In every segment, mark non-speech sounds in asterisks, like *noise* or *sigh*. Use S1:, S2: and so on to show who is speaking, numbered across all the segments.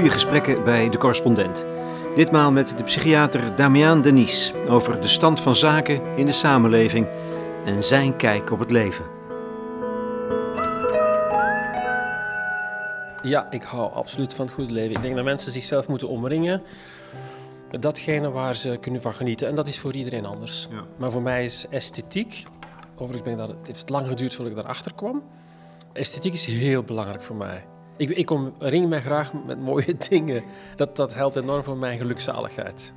S1: goede gesprekken bij de correspondent. Ditmaal met de psychiater Damian Denis over de stand van zaken in de samenleving en zijn kijk op het leven.
S2: Ja, ik hou absoluut van het goede leven. Ik denk dat mensen zichzelf moeten omringen met datgene waar ze kunnen van genieten. En dat is voor iedereen anders.
S1: Ja.
S2: Maar voor mij is esthetiek, overigens ben ik dat, het heeft lang geduurd voordat ik daarachter kwam. Esthetiek is heel belangrijk voor mij. Ik, ik omring mij graag met mooie *laughs* dingen. Dat, dat helpt enorm voor mijn gelukzaligheid.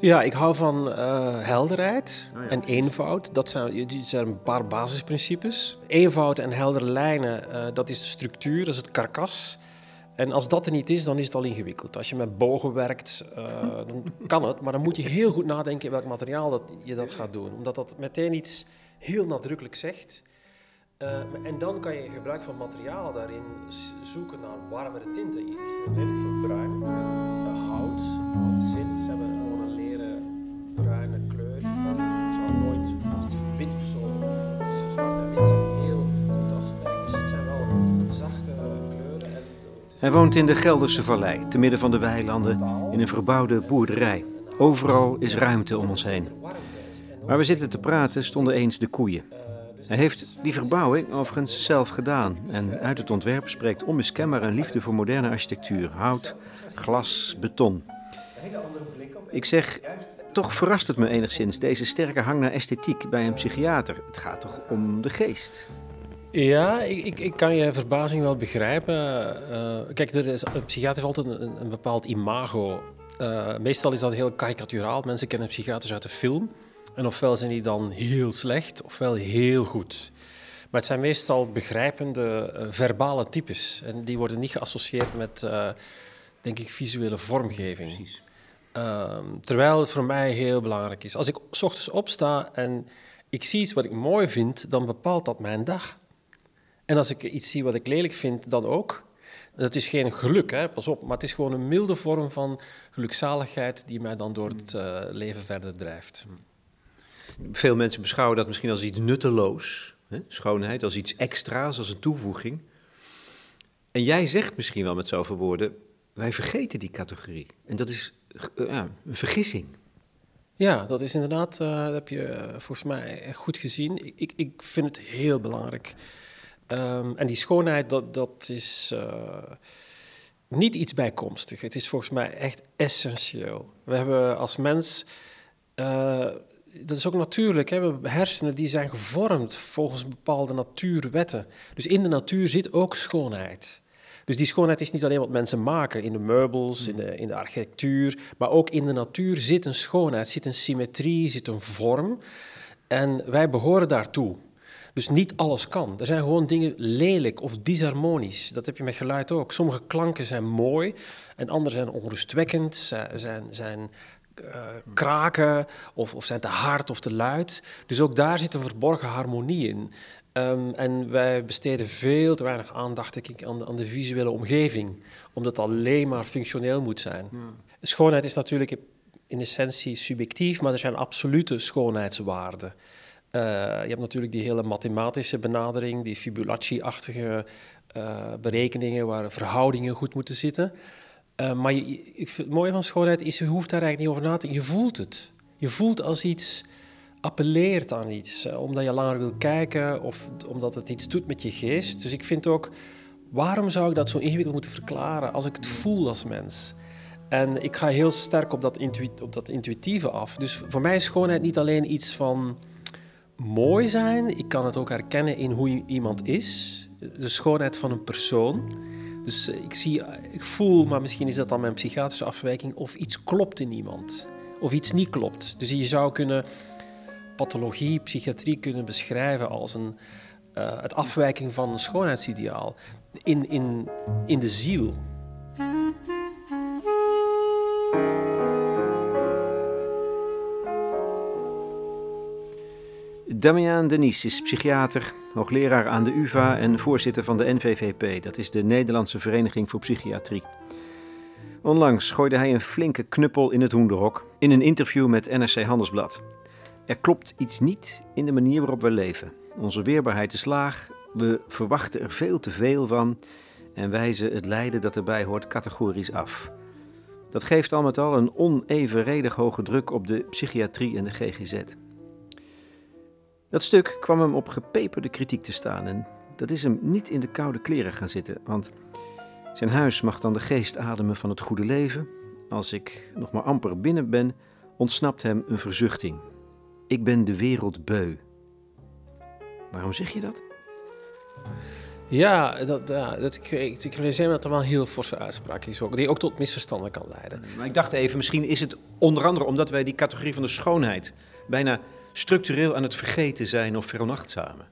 S2: Ja, ik hou van eh, helderheid
S1: Oh ja.
S2: en eenvoud. Dat zijn, die zijn een paar basisprincipes. Eenvoud en heldere lijnen, eh, dat is de structuur, dat is het karkas. En als dat er niet is, dan is het al ingewikkeld. Als je met bogen werkt, eh, dan *laughs* kan het. Maar dan moet je heel goed nadenken in welk materiaal dat, je dat gaat doen. Omdat dat meteen iets heel nadrukkelijk zegt. Eh, en dan kan je gebruik van materialen daarin zoeken naar warmere tinten. Ziet heel veel bruin, eh, hout, zit. Ze hebben gewoon een leren bruine kleur. Maar het zou nooit iets wit of zo. Of zwart en wit zijn heel contrastrijk. Dus het zijn wel zachte kleuren. En, is
S1: Hij woont in de Gelderse Vallei, te midden van de weilanden, in een verbouwde boerderij. Overal is ruimte om ons heen. Waar we zitten te praten stonden eens de koeien. Hij heeft die verbouwing overigens zelf gedaan. En uit het ontwerp spreekt onmiskenbaar een liefde voor moderne architectuur. Hout, glas, beton. Ik zeg, toch verrast het me enigszins, deze sterke hang naar esthetiek bij een psychiater. Het gaat toch om de geest?
S2: Ja, ik, ik, kan je verbazing wel begrijpen. Eh, kijk, er is, een psychiater heeft altijd een, een bepaald imago. Eh, meestal is dat heel karikaturaal. Mensen kennen psychiaters uit de film. En ofwel zijn die dan heel slecht, ofwel heel goed. Maar het zijn meestal begrijpende, eh, verbale types. En die worden niet geassocieerd met, eh, denk ik, visuele vormgeving. Ehm, terwijl het voor mij heel belangrijk is. Als ik 's ochtends opsta en ik zie iets wat ik mooi vind, dan bepaalt dat mijn dag. En als ik iets zie wat ik lelijk vind, dan ook. Dat is geen geluk, hè, pas op, maar het is gewoon een milde vorm van gelukzaligheid die mij dan door het eh, leven verder drijft.
S1: Veel mensen beschouwen dat misschien als iets nutteloos. Hè? Schoonheid als iets extra's, als een toevoeging. En jij zegt misschien wel met zoveel woorden, wij vergeten die categorie. En dat is eh, een vergissing.
S2: Ja, dat is inderdaad, eh, dat heb je eh, volgens mij goed gezien. Ik, ik, vind het heel belangrijk. Ehm, en die schoonheid, dat, dat is niet iets bijkomstig. Het is volgens mij echt essentieel. We hebben als mens, dat is ook natuurlijk, hè, we hebben hersenen die zijn gevormd volgens bepaalde natuurwetten. Dus in de natuur zit ook schoonheid. Dus die schoonheid is niet alleen wat mensen maken in de meubels, in de, in de architectuur, maar ook in de natuur zit een schoonheid, zit een symmetrie, zit een vorm. En wij behoren daartoe. Dus niet alles kan. Er zijn gewoon dingen lelijk of disharmonisch. Dat heb je met geluid ook. Sommige klanken zijn mooi en andere zijn onrustwekkend, zijn, zijn, zijn eh, kraken of, of zijn te hard of te luid. Dus ook daar zit een verborgen harmonie in. Ehm, en wij besteden veel te weinig aandacht denk ik, aan, de, aan de visuele omgeving, omdat het alleen maar functioneel moet zijn. Schoonheid is natuurlijk in essentie subjectief, maar er zijn absolute schoonheidswaarden. Eh, je hebt natuurlijk die hele mathematische benadering, die Fibonacci-achtige eh, berekeningen waar verhoudingen goed moeten zitten. Eh, maar ik vind, het mooie van schoonheid is, je hoeft daar eigenlijk niet over na te denken. Je voelt het. Je voelt als iets appelleert aan iets, eh, omdat je langer wil kijken of omdat het iets doet met je geest. Dus ik vind ook, waarom zou ik dat zo ingewikkeld moeten verklaren als ik het voel als mens? En ik ga heel sterk op dat, op dat intuïtieve af. Dus voor mij is schoonheid niet alleen iets van mooi zijn. Ik kan het ook herkennen in hoe iemand is. De schoonheid van een persoon. Dus eh, ik, zie, ik voel, maar misschien is dat dan mijn psychiatrische afwijking, of iets klopt in iemand. Of iets niet klopt. Dus je zou kunnen pathologie, psychiatrie kunnen beschrijven als een, eh, het afwijking van een schoonheidsideaal in, in, in de ziel.
S1: Damian Denis is psychiater, hoogleraar aan de UvA en voorzitter van de NVVP. Dat is de Nederlandse Vereniging voor Psychiatrie. Onlangs gooide hij een flinke knuppel in het hoenderhok in een interview met NRC Handelsblad. Er klopt iets niet in de manier waarop we leven. Onze weerbaarheid is laag, we verwachten er veel te veel van en wijzen het lijden dat erbij hoort categorisch af. Dat geeft al met al een onevenredig hoge druk op de psychiatrie en de GGZ. Dat stuk kwam hem op gepeperde kritiek te staan en dat is hem niet in de koude kleren gaan zitten, want zijn huis mag dan de geest ademen van het goede leven. Als ik nog maar amper binnen ben, ontsnapt hem een verzuchting. Ik ben de wereld beu. Waarom zeg je dat?
S2: Ja, dat, ja dat, ik, ik, ik realiseer me dat er wel een heel forse uitspraak is, ook, die ook tot misverstanden kan leiden.
S1: Maar ik dacht even, misschien is het onder andere omdat wij die categorie van de schoonheid bijna structureel aan het vergeten zijn of veronachtzamen.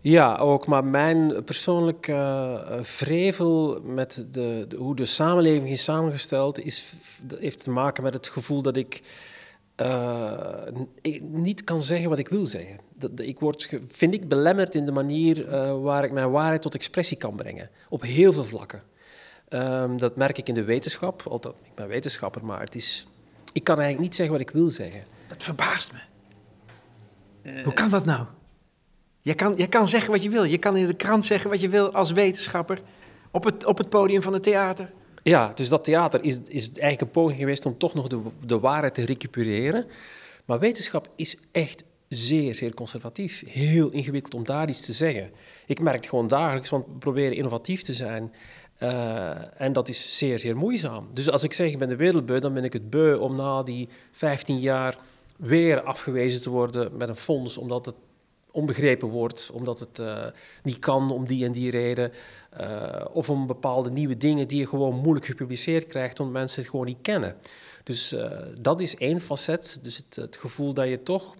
S2: Ja, ook. Maar mijn persoonlijke uh, vrevel met de, de, hoe de samenleving is samengesteld, is, heeft te maken met het gevoel dat ik, uh, niet kan zeggen wat ik wil zeggen. Dat, ik word, vind ik, belemmerd in de manier uh, waar ik mijn waarheid tot expressie kan brengen. Op heel veel vlakken. Um, dat merk ik in de wetenschap. Altijd, ik ben wetenschapper, maar het is, ik kan eigenlijk niet zeggen wat ik wil zeggen.
S1: Dat verbaast me. Hoe kan dat nou? Je kan, je kan zeggen wat je wil. Je kan in de krant zeggen wat je wil als wetenschapper. Op het, op het podium van het theater.
S2: Ja, dus dat theater is, is eigenlijk een poging geweest om toch nog de, de waarheid te recupereren. Maar wetenschap is echt zeer, zeer conservatief. Heel ingewikkeld om daar iets te zeggen. Ik merk het gewoon dagelijks, want we proberen innovatief te zijn. Uh, en dat is zeer, zeer moeizaam. Dus als ik zeg ik ben de wereldbeu, dan ben ik het beu om na die 15 jaar weer afgewezen te worden met een fonds, omdat het onbegrepen wordt, omdat het uh, niet kan om die en die reden. Uh, of om bepaalde nieuwe dingen die je gewoon moeilijk gepubliceerd krijgt, omdat mensen het gewoon niet kennen. Dus uh, dat is één facet. Dus het, het, gevoel dat je toch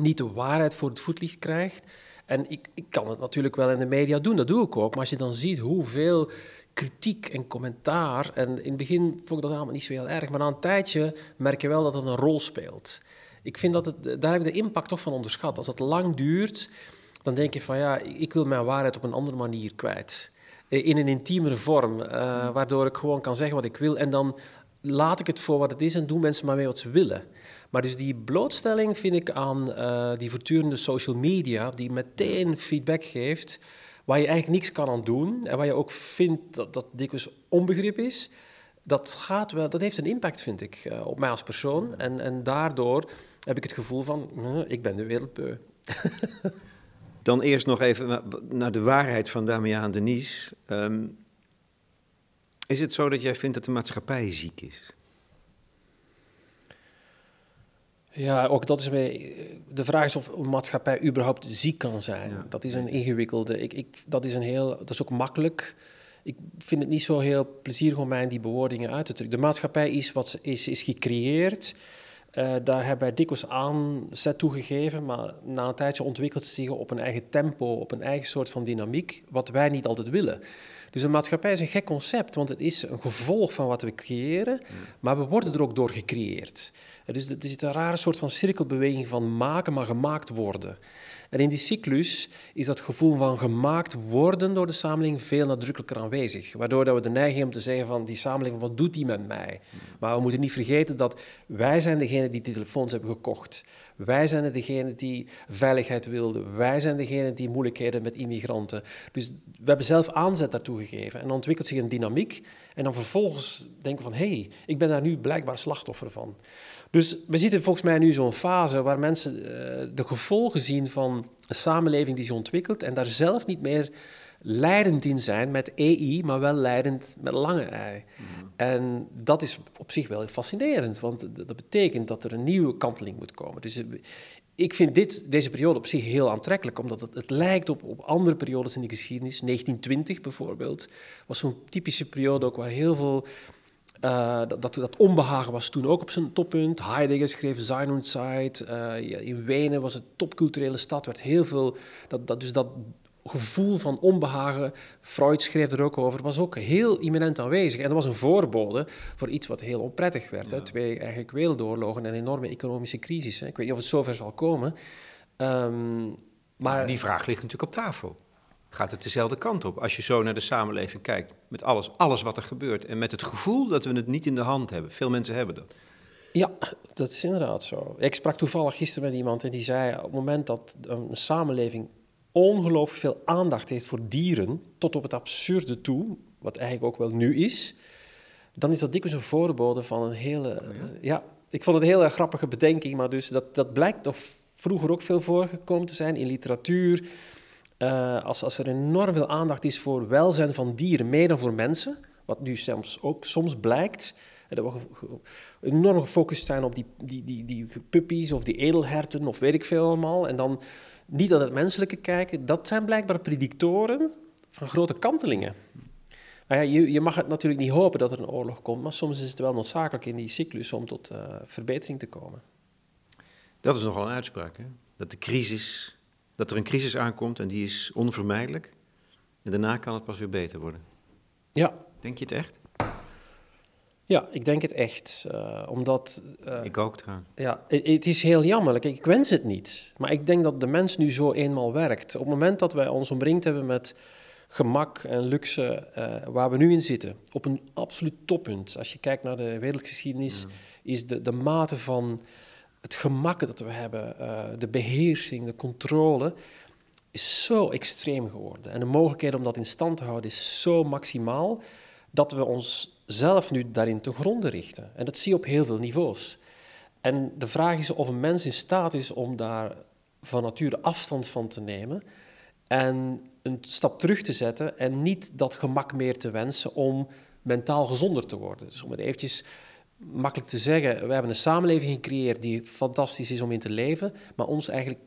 S2: niet de waarheid voor het voetlicht krijgt. En ik, ik kan het natuurlijk wel in de media doen, dat doe ik ook. Maar als je dan ziet hoeveel kritiek en commentaar. En in het begin vond ik dat allemaal niet zo heel erg. Maar na een tijdje merk je wel dat het een rol speelt. Ik vind dat het, daar heb ik de impact toch van onderschat. Als het lang duurt, dan denk je van ja, ik wil mijn waarheid op een andere manier kwijt. Eh, in een intiemere vorm, uh, waardoor ik gewoon kan zeggen wat ik wil. En dan laat ik het voor wat het is en doen mensen maar mee wat ze willen. Maar dus die blootstelling vind ik aan uh, die voortdurende social media, die meteen feedback geeft, waar je eigenlijk niks kan aan doen en waar je ook vindt dat dat dikwijls onbegrip is dat, gaat wel, dat heeft een impact, vind ik, op mij als persoon. En, en daardoor heb ik het gevoel van, ik ben de wereldbeu. *laughs*
S1: Dan eerst nog even naar de waarheid van Damian Denise. Um, is het zo dat jij vindt dat de maatschappij ziek is?
S2: Ja, ook dat is mee, de vraag is of een maatschappij überhaupt ziek kan zijn. Ja. Dat is een ingewikkelde. Ik, ik, dat is een heel, dat is ook makkelijk ik vind het niet zo heel plezierig om mij in die bewoordingen uit te drukken. De maatschappij is, wat is, is gecreëerd. Uh, daar hebben wij dikwijls aanzet toegegeven, maar na een tijdje ontwikkelt ze zich op een eigen tempo, op een eigen soort van dynamiek, wat wij niet altijd willen. Dus de maatschappij is een gek concept, want het is een gevolg van wat we creëren, maar we worden er ook door gecreëerd. Dus het is een rare soort van cirkelbeweging van maken, maar gemaakt worden. En in die cyclus is dat gevoel van gemaakt worden door de samenleving veel nadrukkelijker aanwezig. Waardoor dat we de neiging hebben te zeggen van die samenleving, wat doet die met mij? Maar we moeten niet vergeten dat wij zijn degene die die telefoons hebben gekocht. Wij zijn degene die veiligheid wilden. Wij zijn degene die moeilijkheden met immigranten. Dus we hebben zelf aanzet daartoe gegeven. En dan ontwikkelt zich een dynamiek. En dan vervolgens denken van, hé, hey, ik ben daar nu blijkbaar slachtoffer van. Dus we zitten volgens mij nu zo'n fase waar mensen uh, de gevolgen zien van een samenleving die zich ontwikkelt en daar zelf niet meer leidend in zijn met EI, maar wel leidend met lange ei. Mm. En dat is op zich wel fascinerend, want dat betekent dat er een nieuwe kanteling moet komen. Dus eh, ik vind dit, deze periode op zich heel aantrekkelijk, omdat het, het lijkt op, op andere periodes in de geschiedenis. 1920 bijvoorbeeld was zo'n typische periode ook waar heel veel uh, dat, dat, dat, onbehagen was toen ook op zijn toppunt. Heidegger schreef Sein und Zeit. Uh, in Wenen was het topculturele stad. werd heel veel... Dat, dat, dus dat gevoel van onbehagen, Freud schreef er ook over, was ook heel imminent aanwezig. En dat was een voorbode voor iets wat heel onprettig werd. Ja. Hè? Twee eigenlijk wereldoorlogen en een enorme economische crisis. Hè? Ik weet niet of het zover zal komen. Um,
S1: maar... Die vraag ligt natuurlijk op tafel gaat het dezelfde kant op. Als je zo naar de samenleving kijkt, met alles, alles wat er gebeurt. En met het gevoel dat we het niet in de hand hebben. Veel mensen hebben dat.
S2: Ja, dat is inderdaad zo. Ik sprak toevallig gisteren met iemand en die zei... op het moment dat een samenleving ongelooflijk veel aandacht heeft voor dieren, tot op het absurde toe, wat eigenlijk ook wel nu is, dan is dat dikwijls een voorbode van een hele...
S1: Oh
S2: ja? ik vond het een heel erg grappige bedenking, maar dus dat, dat blijkt toch vroeger ook veel voorgekomen te zijn in literatuur. Eh, als, als er enorm veel aandacht is voor welzijn van dieren, meer dan voor mensen, wat nu soms ook soms blijkt, dat we enorm gefocust zijn op die, die, die, die puppies of die edelherten of weet ik veel allemaal. En dan niet naar het menselijke kijken. Dat zijn blijkbaar predictoren van grote kantelingen. Maar ja, je, je mag het natuurlijk niet hopen dat er een oorlog komt, maar soms is het wel noodzakelijk in die cyclus om tot uh, verbetering te komen.
S1: Dat is nogal een uitspraak, hè? Dat de crisis, dat er een crisis aankomt en die is onvermijdelijk. En daarna kan het pas weer beter worden.
S2: Ja.
S1: Denk je het echt?
S2: Ja, ik denk het echt. Uh, omdat...
S1: Uh, ik ook trouwens.
S2: Ja, het, is heel jammerlijk. Ik wens het niet. Maar ik denk dat de mens nu zo eenmaal werkt. Op het moment dat wij ons omringd hebben met gemak en luxe uh, waar we nu in zitten, op een absoluut toppunt. Als je kijkt naar de wereldgeschiedenis, is de, de mate van het gemak dat we hebben, de beheersing, de controle, is zo extreem geworden. En de mogelijkheid om dat in stand te houden is zo maximaal dat we ons zelf nu daarin te gronden richten. En dat zie je op heel veel niveaus. En de vraag is of een mens in staat is om daar van nature afstand van te nemen en een stap terug te zetten en niet dat gemak meer te wensen om mentaal gezonder te worden. Dus om het eventjes makkelijk te zeggen, we hebben een samenleving gecreëerd die fantastisch is om in te leven, maar ons eigenlijk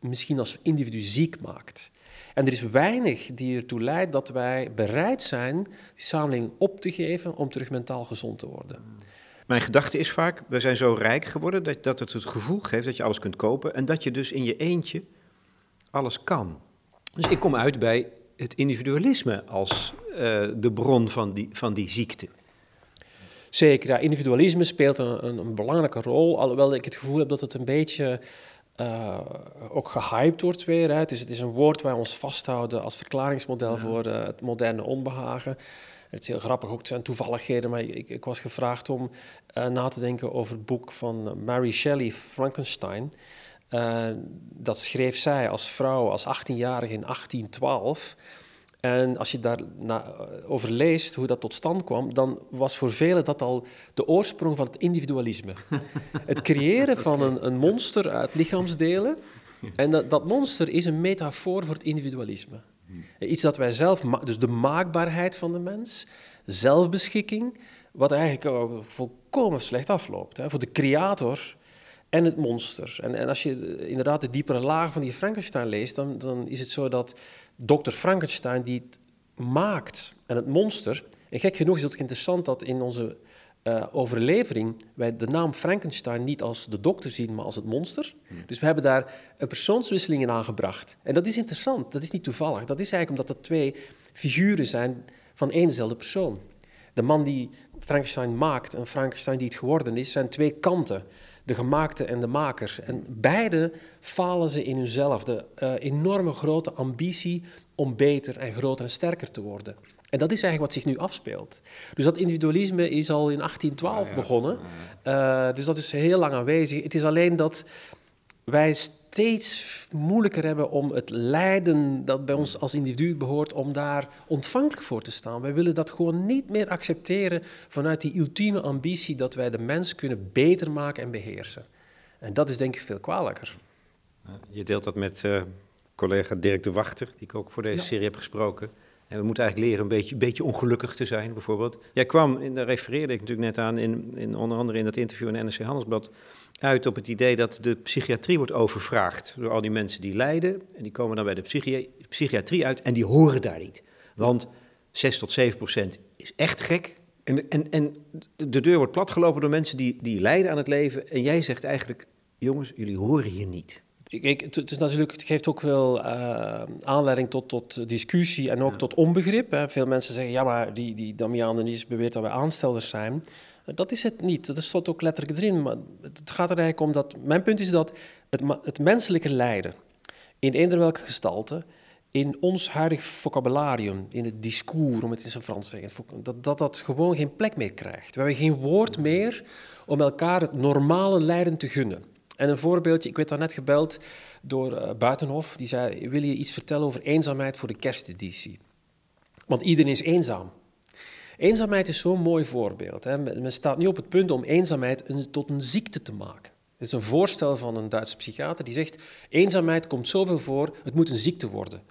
S2: misschien als individu ziek maakt. En er is weinig die ertoe leidt dat wij bereid zijn die samenleving op te geven om terug mentaal gezond te worden.
S1: Mijn gedachte is vaak, we zijn zo rijk geworden dat, dat het het gevoel geeft dat je alles kunt kopen en dat je dus in je eentje alles kan. Dus ik kom uit bij het individualisme als uh, de bron van die, van die ziekte.
S2: Zeker, ja, individualisme speelt een, een, een, belangrijke rol, alhoewel ik het gevoel heb dat het een beetje uh, ook gehyped wordt weer. Hè. Dus het is een woord waar we ons vasthouden als verklaringsmodel voor uh, het moderne onbehagen. Het is heel grappig, ook het zijn toevalligheden, maar ik, ik was gevraagd om uh, na te denken over het boek van Mary Shelley, Frankenstein. dat schreef zij als vrouw, als 18-jarige in 1812. En als je daarover leest hoe dat tot stand kwam, dan was voor velen dat al de oorsprong van het individualisme. *laughs* het creëren van een, een, monster uit lichaamsdelen. En dat, dat, monster is een metafoor voor het individualisme. Iets dat wij zelf, dus de maakbaarheid van de mens, zelfbeschikking, wat eigenlijk volkomen slecht afloopt. Hè. Voor de creator en het monster. En, en als je inderdaad de diepere laag van die Frankenstein leest, dan, dan is het zo dat dokter Frankenstein die het maakt en het monster. En gek genoeg is het interessant dat in onze uh, overlevering wij de naam Frankenstein niet als de dokter zien, maar als het monster. Hmm. Dus we hebben daar een persoonswisseling in aangebracht. En dat is interessant, dat is niet toevallig. Dat is eigenlijk omdat dat twee figuren zijn van éénzelfde persoon. De man die Frankenstein maakt en Frankenstein die het geworden is, zijn twee kanten de gemaakte en de maker. En beide falen ze in hunzelf. De uh, enorme grote ambitie om beter en groter en sterker te worden. En dat is eigenlijk wat zich nu afspeelt. Dus dat individualisme is al in 1812 ah, begonnen. Uh, dus dat is heel lang aanwezig. Het is alleen dat wij steeds moeilijker hebben om het lijden dat bij ons als individu behoort, om daar ontvankelijk voor te staan. Wij willen dat gewoon niet meer accepteren vanuit die ultieme ambitie dat wij de mens kunnen beter maken en beheersen. En dat is denk ik veel kwalijker.
S1: Je deelt dat met uh, collega Dirk de Wachter, die ik ook voor deze serie heb gesproken. En we moeten eigenlijk leren een beetje, beetje ongelukkig te zijn, bijvoorbeeld. Jij kwam, en daar refereerde ik natuurlijk net aan, in, in, onder andere in dat interview in NRC Handelsblad, uit op het idee dat de psychiatrie wordt overvraagd door al die mensen die lijden. En die komen dan bij de psychiatrie uit en die horen daar niet. Want 6 tot 7 procent is echt gek. En, en, en de deur wordt platgelopen door mensen die, die lijden aan het leven. En jij zegt eigenlijk, jongens, jullie horen hier niet.
S2: Kijk, het, is natuurlijk, het geeft ook wel uh, aanleiding tot, tot discussie en ook tot onbegrip. Hè. Veel mensen zeggen, ja, maar die, die Damian Denise beweert dat wij aanstellers zijn. Dat is het niet. Dat stond ook letterlijk erin. Maar het gaat er eigenlijk om dat... Mijn punt is dat het, het menselijke lijden, in eender welke gestalte, in ons huidig vocabularium, in het discours, om het in zijn Frans te zeggen, dat, dat dat gewoon geen plek meer krijgt. We hebben geen woord meer om elkaar het normale lijden te gunnen. En een voorbeeldje, ik werd daarnet gebeld door uh, Buitenhof. Die zei, wil je iets vertellen over eenzaamheid voor de kersteditie? Want iedereen is eenzaam. Eenzaamheid is zo'n mooi voorbeeld. Hè. Men staat nu op het punt om eenzaamheid een, tot een ziekte te maken. Het is een voorstel van een Duitse psychiater die zegt: eenzaamheid komt zoveel voor, het moet een ziekte worden.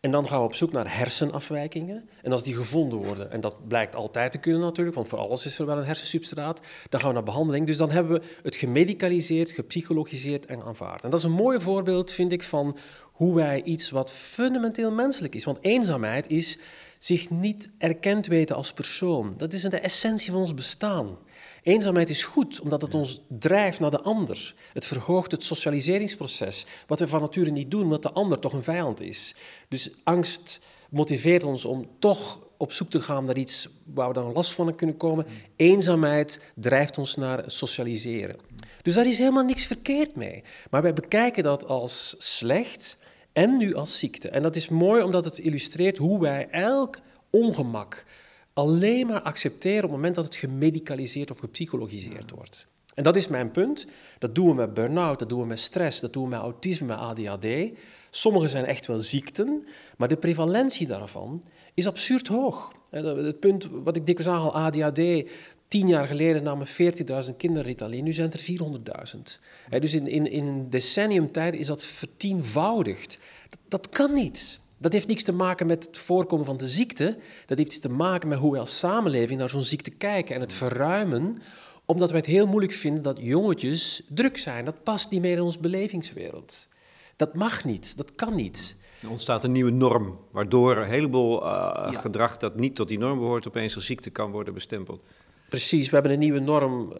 S2: En dan gaan we op zoek naar hersenafwijkingen. En als die gevonden worden, en dat blijkt altijd te kunnen natuurlijk, want voor alles is er wel een hersensubstraat, dan gaan we naar behandeling. Dus dan hebben we het gemedicaliseerd, gepsychologiseerd en aanvaard. En dat is een mooi voorbeeld, vind ik, van hoe wij iets wat fundamenteel menselijk is. Want eenzaamheid is zich niet erkend weten als persoon. Dat is de essentie van ons bestaan. Eenzaamheid is goed, omdat het ons drijft naar de ander. Het verhoogt het socialiseringsproces, wat we van nature niet doen, omdat de ander toch een vijand is. Dus angst motiveert ons om toch op zoek te gaan naar iets waar we dan last van kunnen komen. Eenzaamheid drijft ons naar socialiseren. Dus daar is helemaal niks verkeerd mee. Maar wij bekijken dat als slecht en nu als ziekte. En dat is mooi omdat het illustreert hoe wij elk ongemak alleen maar accepteren op het moment dat het gemedicaliseerd of gepsychologiseerd wordt. En dat is mijn punt. Dat doen we met burn-out, dat doen we met stress, dat doen we met autisme, met ADHD. Sommige zijn echt wel ziekten, maar de prevalentie daarvan is absurd hoog. Het punt wat ik dikwijls al ADHD, tien jaar geleden namen 40.000 kinderen Ritalin, nu zijn het er 400.000. Dus in, in, in een decennium tijd is dat vertienvoudigd. Dat, dat kan niet. Dat heeft niks te maken met het voorkomen van de ziekte. Dat heeft iets te maken met hoe wij als samenleving naar zo'n ziekte kijken en het verruimen, omdat wij het heel moeilijk vinden dat jongetjes druk zijn. Dat past niet meer in onze belevingswereld. Dat mag niet, dat kan niet.
S1: Er ontstaat een nieuwe norm, waardoor een heleboel uh, gedrag dat niet tot die norm behoort, opeens als ziekte kan worden bestempeld.
S2: Precies, we hebben een nieuwe norm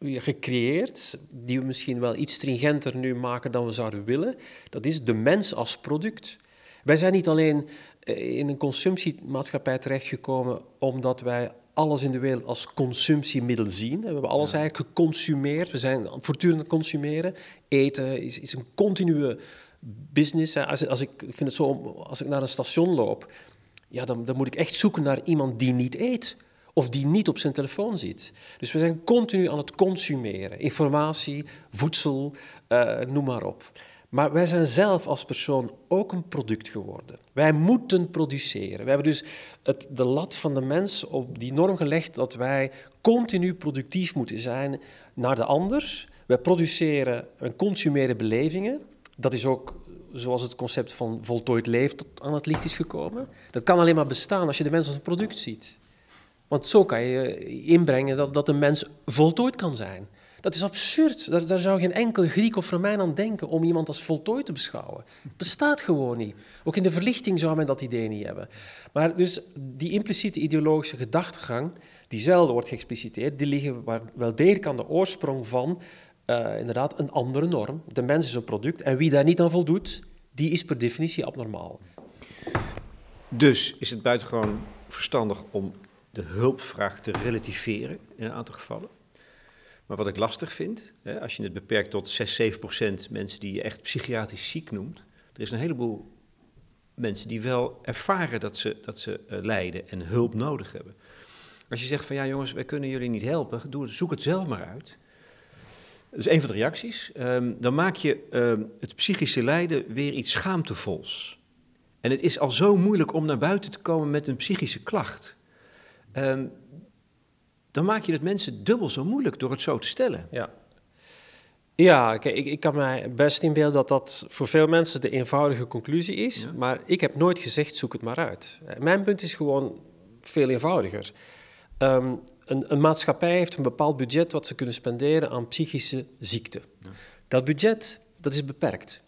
S2: uh, gecreëerd, die we misschien wel iets stringenter nu maken dan we zouden willen. Dat is de mens als product. Wij zijn niet alleen eh, in een consumptiemaatschappij terechtgekomen omdat wij alles in de wereld als consumptiemiddel zien. We hebben alles eigenlijk geconsumeerd. We zijn voortdurend consumeren. Eten is, is een continue business. Als, als ik, ik vind het zo, als ik naar een station loop, ja, dan, dan moet ik echt zoeken naar iemand die niet eet of die niet op zijn telefoon zit. Dus we zijn continu aan het consumeren. Informatie, voedsel, uh, noem maar op. Maar wij zijn zelf als persoon ook een product geworden. Wij moeten produceren. We hebben dus het, de lat van de mens op die norm gelegd dat wij continu productief moeten zijn naar de ander. Wij produceren en consumeren belevingen. Dat is ook zoals het concept van voltooid leven tot aan het licht is gekomen. Dat kan alleen maar bestaan als je de mens als een product ziet. Want zo kan je inbrengen dat, dat een mens voltooid kan zijn. Dat is absurd. Daar, daar, zou geen enkel Griek of Romein aan denken om iemand als voltooid te beschouwen. Het bestaat gewoon niet. Ook in de verlichting zou men dat idee niet hebben. Maar dus die impliciete ideologische gedachtegang, die zelden wordt geëxpliciteerd, die liggen wel degelijk aan de oorsprong van uh, inderdaad een andere norm. De mens is een product en wie daar niet aan voldoet, die is per definitie abnormaal.
S1: Dus is het buitengewoon verstandig om de hulpvraag te relativeren in een aantal gevallen. Maar wat ik lastig vind, hè, als je het beperkt tot 6, 7 procent mensen die je echt psychiatrisch ziek noemt, er is een heleboel mensen die wel ervaren dat ze, dat ze uh, lijden en hulp nodig hebben. Als je zegt van ja jongens, wij kunnen jullie niet helpen, doe, zoek het zelf maar uit. Dat is een van de reacties. Um, dan maak je um, het psychische lijden weer iets schaamtevols. En het is al zo moeilijk om naar buiten te komen met een psychische klacht. Um, dan maak je het mensen dubbel zo moeilijk door het zo te stellen.
S2: Ja. Ja, ik, ik kan mij best inbeelden dat dat voor veel mensen de eenvoudige conclusie is. Maar ik heb nooit gezegd, zoek het maar uit. Mijn punt is gewoon veel eenvoudiger. Um, een, een, maatschappij heeft een bepaald budget wat ze kunnen spenderen aan psychische ziekte. Dat budget, dat is beperkt.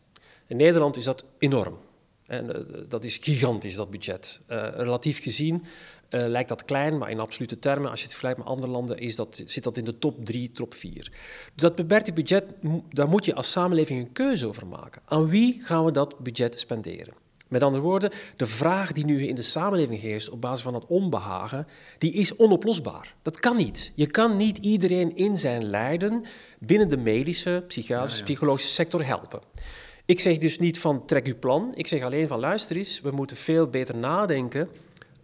S2: In Nederland is dat enorm. En uh, dat is gigantisch, dat budget. Uh, relatief gezien uh, lijkt dat klein, maar in absolute termen, als je het vergelijkt met andere landen, is dat, zit dat in de top 3, top 4. Dus dat beperkte budget, daar moet je als samenleving een keuze over maken. Aan wie gaan we dat budget spenderen? Met andere woorden, de vraag die nu in de samenleving heerst op basis van het onbehagen, die is onoplosbaar. Dat kan niet. Je kan niet iedereen in zijn lijden binnen de medische, psychiatrische, psychologische sector helpen. Ik zeg dus niet van trek uw plan. Ik zeg alleen van luister eens, we moeten veel beter nadenken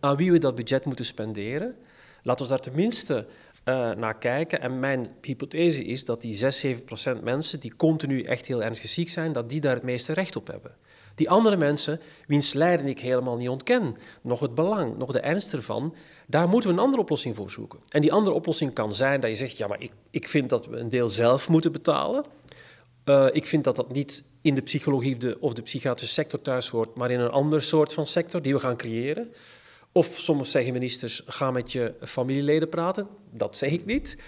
S2: aan wie we dat budget moeten spenderen. Laten we daar tenminste uh, naar kijken. En mijn hypothese is dat die 6, 7 procent mensen die continu echt heel ernstig ziek zijn, dat die daar het meeste recht op hebben. Die andere mensen, wiens lijden ik helemaal niet ontken, nog het belang, nog de ernst ervan, daar moeten we een andere oplossing voor zoeken. En die andere oplossing kan zijn dat je zegt, ja, maar ik, ik vind dat we een deel zelf moeten betalen. Uh, ik vind dat dat niet in de psychologie of de, of de psychiatrische sector thuis hoort, maar in een ander soort van sector die we gaan creëren. Of soms zeggen ministers, ga met je familieleden praten. Dat zeg ik niet.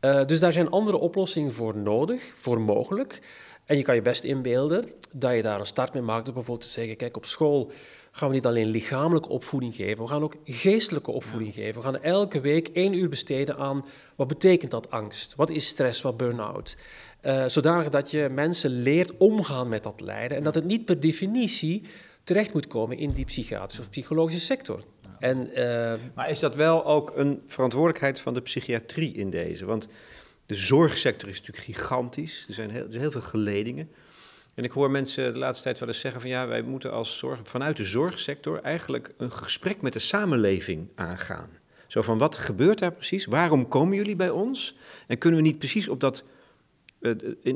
S2: Uh, dus daar zijn andere oplossingen voor nodig, voor mogelijk. En je kan je best inbeelden dat je daar een start mee maakt door bijvoorbeeld te zeggen, kijk, op school gaan we niet alleen lichamelijke opvoeding geven, we gaan ook geestelijke opvoeding geven. We gaan elke week één uur besteden aan wat betekent dat angst? Wat is stress, wat burn-out? Uh, zodanig dat je mensen leert omgaan met dat lijden en dat het niet per definitie terecht moet komen in die psychiatrische of psychologische sector. En,
S1: uh, maar is dat wel ook een verantwoordelijkheid van de psychiatrie in deze? Want de zorgsector is natuurlijk gigantisch. Er zijn heel, er zijn heel veel geledingen. En ik hoor mensen de laatste tijd wel eens zeggen van ja, wij moeten als zorg, vanuit de zorgsector eigenlijk een gesprek met de samenleving aangaan. Zo van wat gebeurt daar precies? Waarom komen jullie bij ons? En kunnen we niet precies op dat, eh,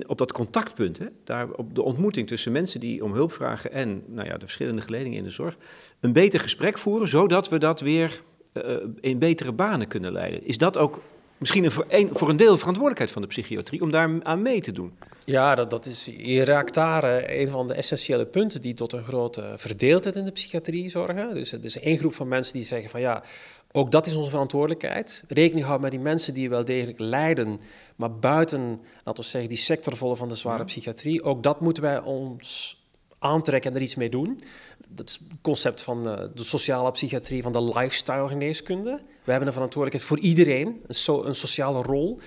S1: op dat contactpunt, hè, daar op de ontmoeting tussen mensen die om hulp vragen en nou ja, de verschillende geledingen in de zorg, een beter gesprek voeren, zodat we dat weer uh, in betere banen kunnen leiden? Is dat ook misschien een voor, een, voor een deel verantwoordelijkheid van de psychiatrie om daar aan mee te doen.
S2: Ja, dat, dat is, je raakt daar uh, een van de essentiële punten die tot een grote verdeeldheid in de psychiatrie zorgen. Dus er is één groep van mensen die zeggen van ja, ook dat is onze verantwoordelijkheid. Rekening houden met die mensen die wel degelijk lijden, maar buiten, laten we zeggen, die sector volgen van de zware psychiatrie. Ook dat moeten wij ons aantrekken en er iets mee doen. Dat is het concept van uh, de sociale psychiatrie, van de lifestyle geneeskunde. We hebben een verantwoordelijkheid voor iedereen, een, een sociale rol.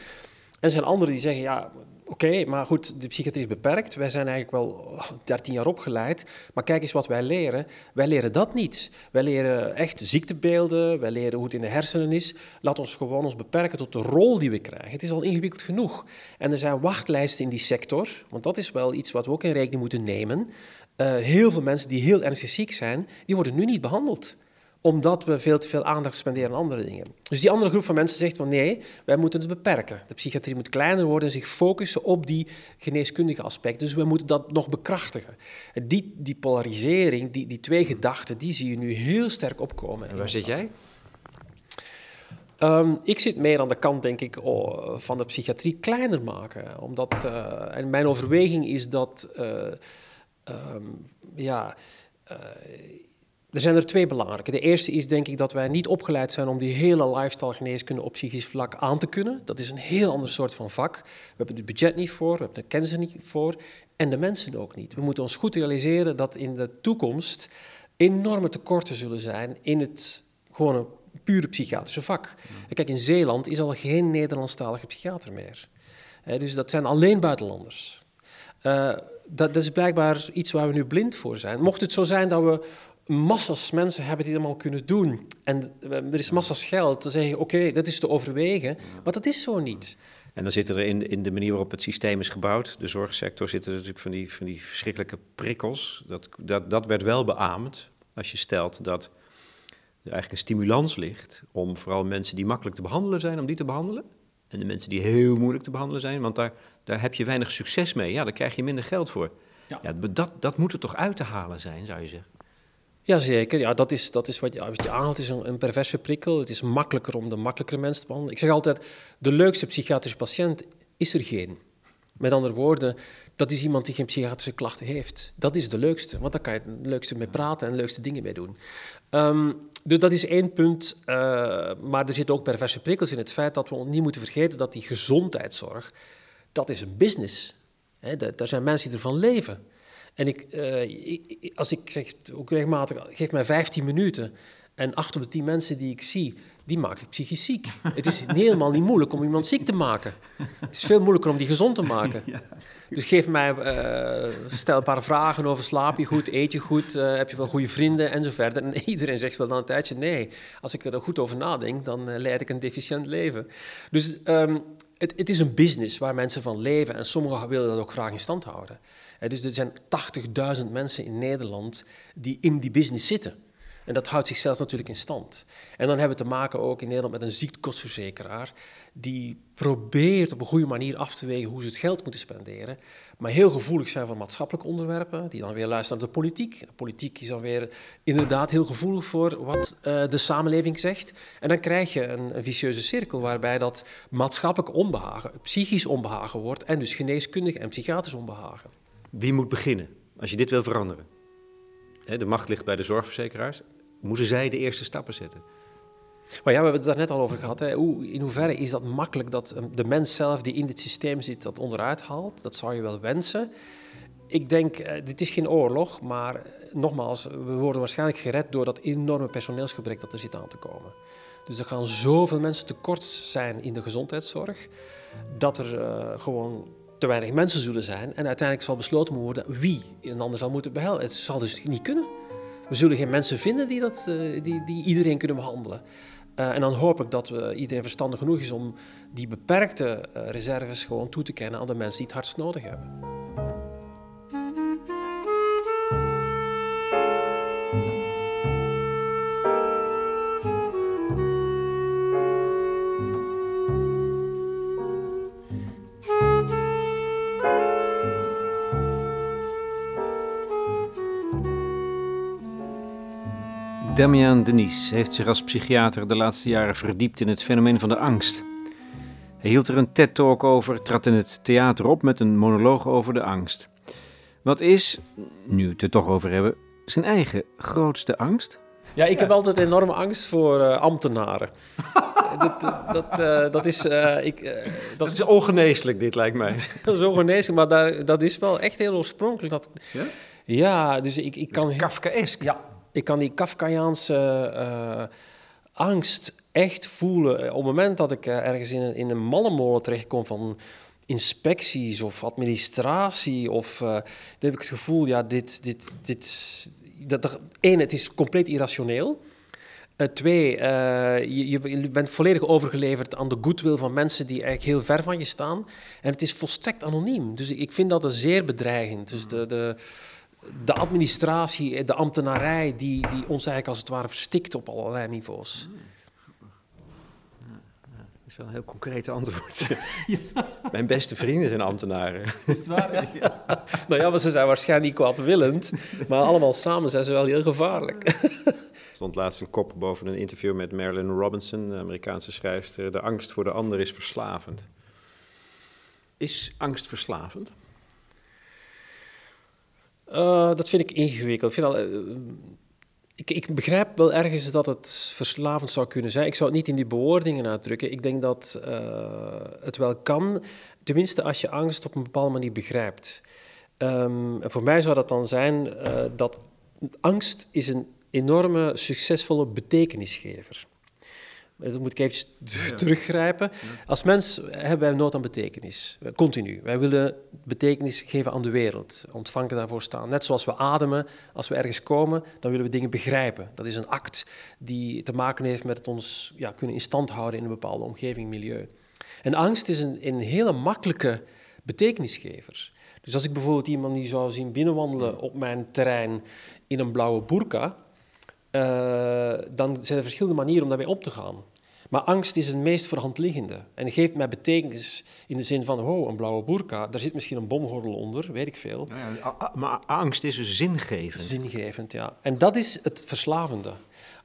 S2: En er zijn anderen die zeggen, ja, oké, maar goed, de psychiatrie is beperkt. Wij zijn eigenlijk wel 13 jaar opgeleid. Maar kijk eens wat wij leren. Wij leren dat niet. Wij leren echt ziektebeelden, wij leren hoe het in de hersenen is. Laat ons gewoon ons beperken tot de rol die we krijgen. Het is al ingewikkeld genoeg. En er zijn wachtlijsten in die sector, want dat is wel iets wat we ook in rekening moeten nemen. Uh, heel veel mensen die heel ernstig ziek zijn, die worden nu niet behandeld omdat we veel te veel aandacht spenderen aan andere dingen. Dus die andere groep van mensen zegt van nee, wij moeten het beperken. De psychiatrie moet kleiner worden en zich focussen op die geneeskundige aspecten. Dus we moeten dat nog bekrachtigen. Die, die polarisering, die, die twee gedachten, die zie je nu heel sterk opkomen.
S1: En waar zit jij?
S2: Um, ik zit meer aan de kant, denk ik, oh, van de psychiatrie kleiner maken. Omdat, uh, en mijn overweging is dat, uh, um, ja, uh, er zijn er twee belangrijke. De eerste is denk ik dat wij niet opgeleid zijn om die hele lifestyle geneeskunde op psychisch vlak aan te kunnen. Dat is een heel ander soort van vak. We hebben het budget niet voor, we hebben de kennis er niet voor en de mensen ook niet. We moeten ons goed realiseren dat in de toekomst enorme tekorten zullen zijn in het gewone pure psychiatrische vak. Kijk, in Zeeland is al geen Nederlandstalige psychiater meer. dus dat zijn alleen buitenlanders. Uh, dat, dat, is blijkbaar iets waar we nu blind voor zijn. Mocht het zo zijn dat we massas mensen hebben die dat allemaal kunnen doen. En er is massas geld. Dan zeg je, oké, dat is te overwegen. Maar dat is zo niet.
S1: En dan zitten er in, in de manier waarop het systeem is gebouwd, de zorgsector, zitten er natuurlijk van die, van die verschrikkelijke prikkels. Dat, dat, dat werd wel beaamd als je stelt dat er eigenlijk een stimulans ligt om vooral mensen die makkelijk te behandelen zijn, om die te behandelen. En de mensen die heel moeilijk te behandelen zijn, want daar, daar heb je weinig succes mee. Ja, daar krijg je minder geld voor. Ja. ja dat, dat moet er toch uit te halen zijn, zou je zeggen.
S2: Jazeker, ja, dat is, dat is wat je, wat je aanhaalt, is een, een, perverse prikkel. Het is makkelijker om de makkelijkere mensen te behandelen. Ik zeg altijd, de leukste psychiatrische patiënt is er geen. Met andere woorden, dat is iemand die geen psychiatrische klachten heeft. Dat is de leukste, want daar kan je het leukste mee praten en de leukste dingen mee doen. Um, dus dat is één punt, uh, maar er zitten ook perverse prikkels in het feit dat we niet moeten vergeten dat die gezondheidszorg, dat is een business. Hè, daar zijn mensen die ervan leven. En ik, uh, als ik zeg ook regelmatig, geef mij 15 minuten en acht op de 10 mensen die ik zie, die maak ik psychisch ziek. Het is helemaal niet moeilijk om iemand ziek te maken. Het is veel moeilijker om die gezond te maken. Dus geef mij, uh, stel een paar vragen over slaap je goed, eet je goed, uh, heb je wel goede vrienden en zo verder. En iedereen zegt wel dan een tijdje nee. Als ik er goed over nadenk, dan uh, leid ik een deficiënt leven. Dus um, het, het, is een business waar mensen van leven en sommigen willen dat ook graag in stand houden. dus er zijn 80.000 mensen in Nederland die in die business zitten. En dat houdt zichzelf natuurlijk in stand. En dan hebben we te maken ook in Nederland met een ziektekostverzekeraar die probeert op een goede manier af te wegen hoe ze het geld moeten spenderen, maar heel gevoelig zijn voor maatschappelijke onderwerpen, die dan weer luisteren naar de politiek. De politiek is dan weer inderdaad heel gevoelig voor wat uh, de samenleving zegt. En dan krijg je een, een vicieuze cirkel waarbij dat maatschappelijk onbehagen, psychisch onbehagen wordt en dus geneeskundig en psychiatrisch onbehagen.
S1: Wie moet beginnen als je dit wil veranderen? De macht ligt bij de zorgverzekeraars. Moeten zij de eerste stappen zetten?
S2: Maar ja, we hebben het daar net al over gehad. Hè. Hoe, in hoeverre is dat makkelijk dat ehm, de mens zelf die in dit systeem zit dat onderuit haalt? Dat zou je wel wensen. Ik denk, uh, dit is geen oorlog, maar eh, nogmaals, we worden waarschijnlijk gered door dat enorme personeelsgebrek dat er zit aan te komen. Dus er gaan zoveel mensen tekort zijn in de gezondheidszorg, dat er uh, gewoon te weinig mensen zullen zijn. En uiteindelijk zal besloten worden wie een ander zal moeten behelpen. Het zal dus niet kunnen. We zullen geen mensen vinden die, dat, die, die iedereen kunnen behandelen. Uh, en dan hoop ik dat we, iedereen verstandig genoeg is om die beperkte uh, reserves gewoon toe te kennen aan de mensen die het hardst nodig hebben.
S1: Damian Denis heeft zich als psychiater de laatste jaren verdiept in het fenomeen van de angst. Hij hield er een TED-talk over, trad in het theater op met een monoloog over de angst. Wat is, nu we het er toch over hebben, zijn eigen grootste angst?
S2: Ja, ik heb altijd enorme angst voor uh, ambtenaren. *laughs* dat, dat, uh, dat, is... Uh, ik,
S1: dat, dat, is ongeneeslijk, dit lijkt mij. *laughs*
S2: dat is ongeneeslijk, maar daar, dat is wel echt heel oorspronkelijk. Dat,
S1: ja?
S2: ja, dus ik, ik kan...
S1: Kafkaesk.
S2: Ja, ik kan die Kafkaiaanse uh, angst echt voelen. Op het moment dat ik uh, ergens in een, in een mannenmolen terechtkom van inspecties of administratie, of, uh, dan heb ik het gevoel, ja, dit, dit, dit, dat, één, het is compleet irrationeel. Uh, twee, uh, je, je, bent volledig overgeleverd aan de goodwill van mensen die eigenlijk heel ver van je staan. En het is volstrekt anoniem. Dus ik vind dat een zeer bedreigend. Dus de, de, de administratie, de ambtenarij, die, die ons eigenlijk als het ware verstikt op allerlei niveaus.
S1: Dat is wel een heel concreet antwoord. *laughs* Mijn beste vrienden zijn ambtenaren.
S2: Is het waar? *laughs* Ja. nou ja, maar ze zijn waarschijnlijk niet kwaadwillend, maar allemaal samen zijn ze wel heel gevaarlijk.
S1: Er stond laatst een kop boven een interview met Marilyn Robinson, de Amerikaanse schrijfster. De angst voor de ander is verslavend. Is angst verslavend?
S2: Uh, dat vind ik ingewikkeld. Ik, vind al, uh, ik, ik, begrijp wel ergens dat het verslavend zou kunnen zijn. Ik zou het niet in die bewoordingen uitdrukken. Ik denk dat uh, het wel kan, tenminste als je angst op een bepaalde manier begrijpt. En voor mij zou dat dan zijn dat angst is een enorme succesvolle betekenisgever. Dat moet ik even *laughs* teruggrijpen. Als mens hebben wij nood aan betekenis. Continu. Wij willen betekenis geven aan de wereld. Ontvangen daarvoor staan. Net zoals we ademen. Als we ergens komen, dan willen we dingen begrijpen. Dat is een act die te maken heeft met het ons ja, kunnen in stand houden in een bepaalde omgeving, milieu. En angst is een, een hele makkelijke betekenisgever. Dus als ik bijvoorbeeld iemand die zou zien binnenwandelen op mijn terrein in een blauwe burka, uh, dan zijn er verschillende manieren om daarmee om te gaan. Maar angst is het meest voor hand liggende. En geeft mij betekenis in de zin van, oh, een blauwe burka, daar zit misschien een bomgordel onder, weet ik veel.
S1: Ja, maar angst is dus zingevend.
S2: Zingevend, ja. En dat is het verslavende.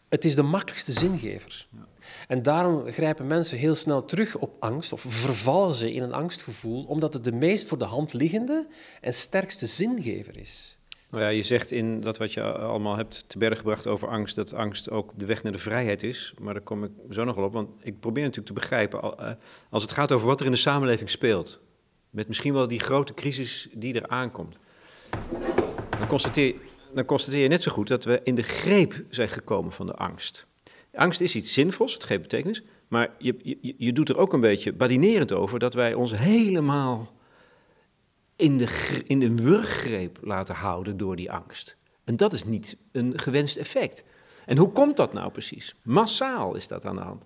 S2: Het is de makkelijkste zingever. Ja. En daarom grijpen mensen heel snel terug op angst, of vervallen ze in een angstgevoel, omdat het de meest voor de hand liggende en sterkste zingever is.
S1: Nou ja, je zegt in dat wat je allemaal hebt te berg gebracht over angst, dat angst ook de weg naar de vrijheid is. Maar daar kom ik zo nog wel op, want ik probeer natuurlijk te begrijpen, eh, als het gaat over wat er in de samenleving speelt, met misschien wel die grote crisis die er aankomt, dan constateer, dan constateer je net zo goed dat we in de greep zijn gekomen van de angst. Angst is iets zinvols, het geeft betekenis, maar je, je doet er ook een beetje badinerend over dat wij ons helemaal in de, in de wurggreep laten houden door die angst. En dat is niet een gewenst effect. En hoe komt dat nou precies? Massaal is dat aan de hand.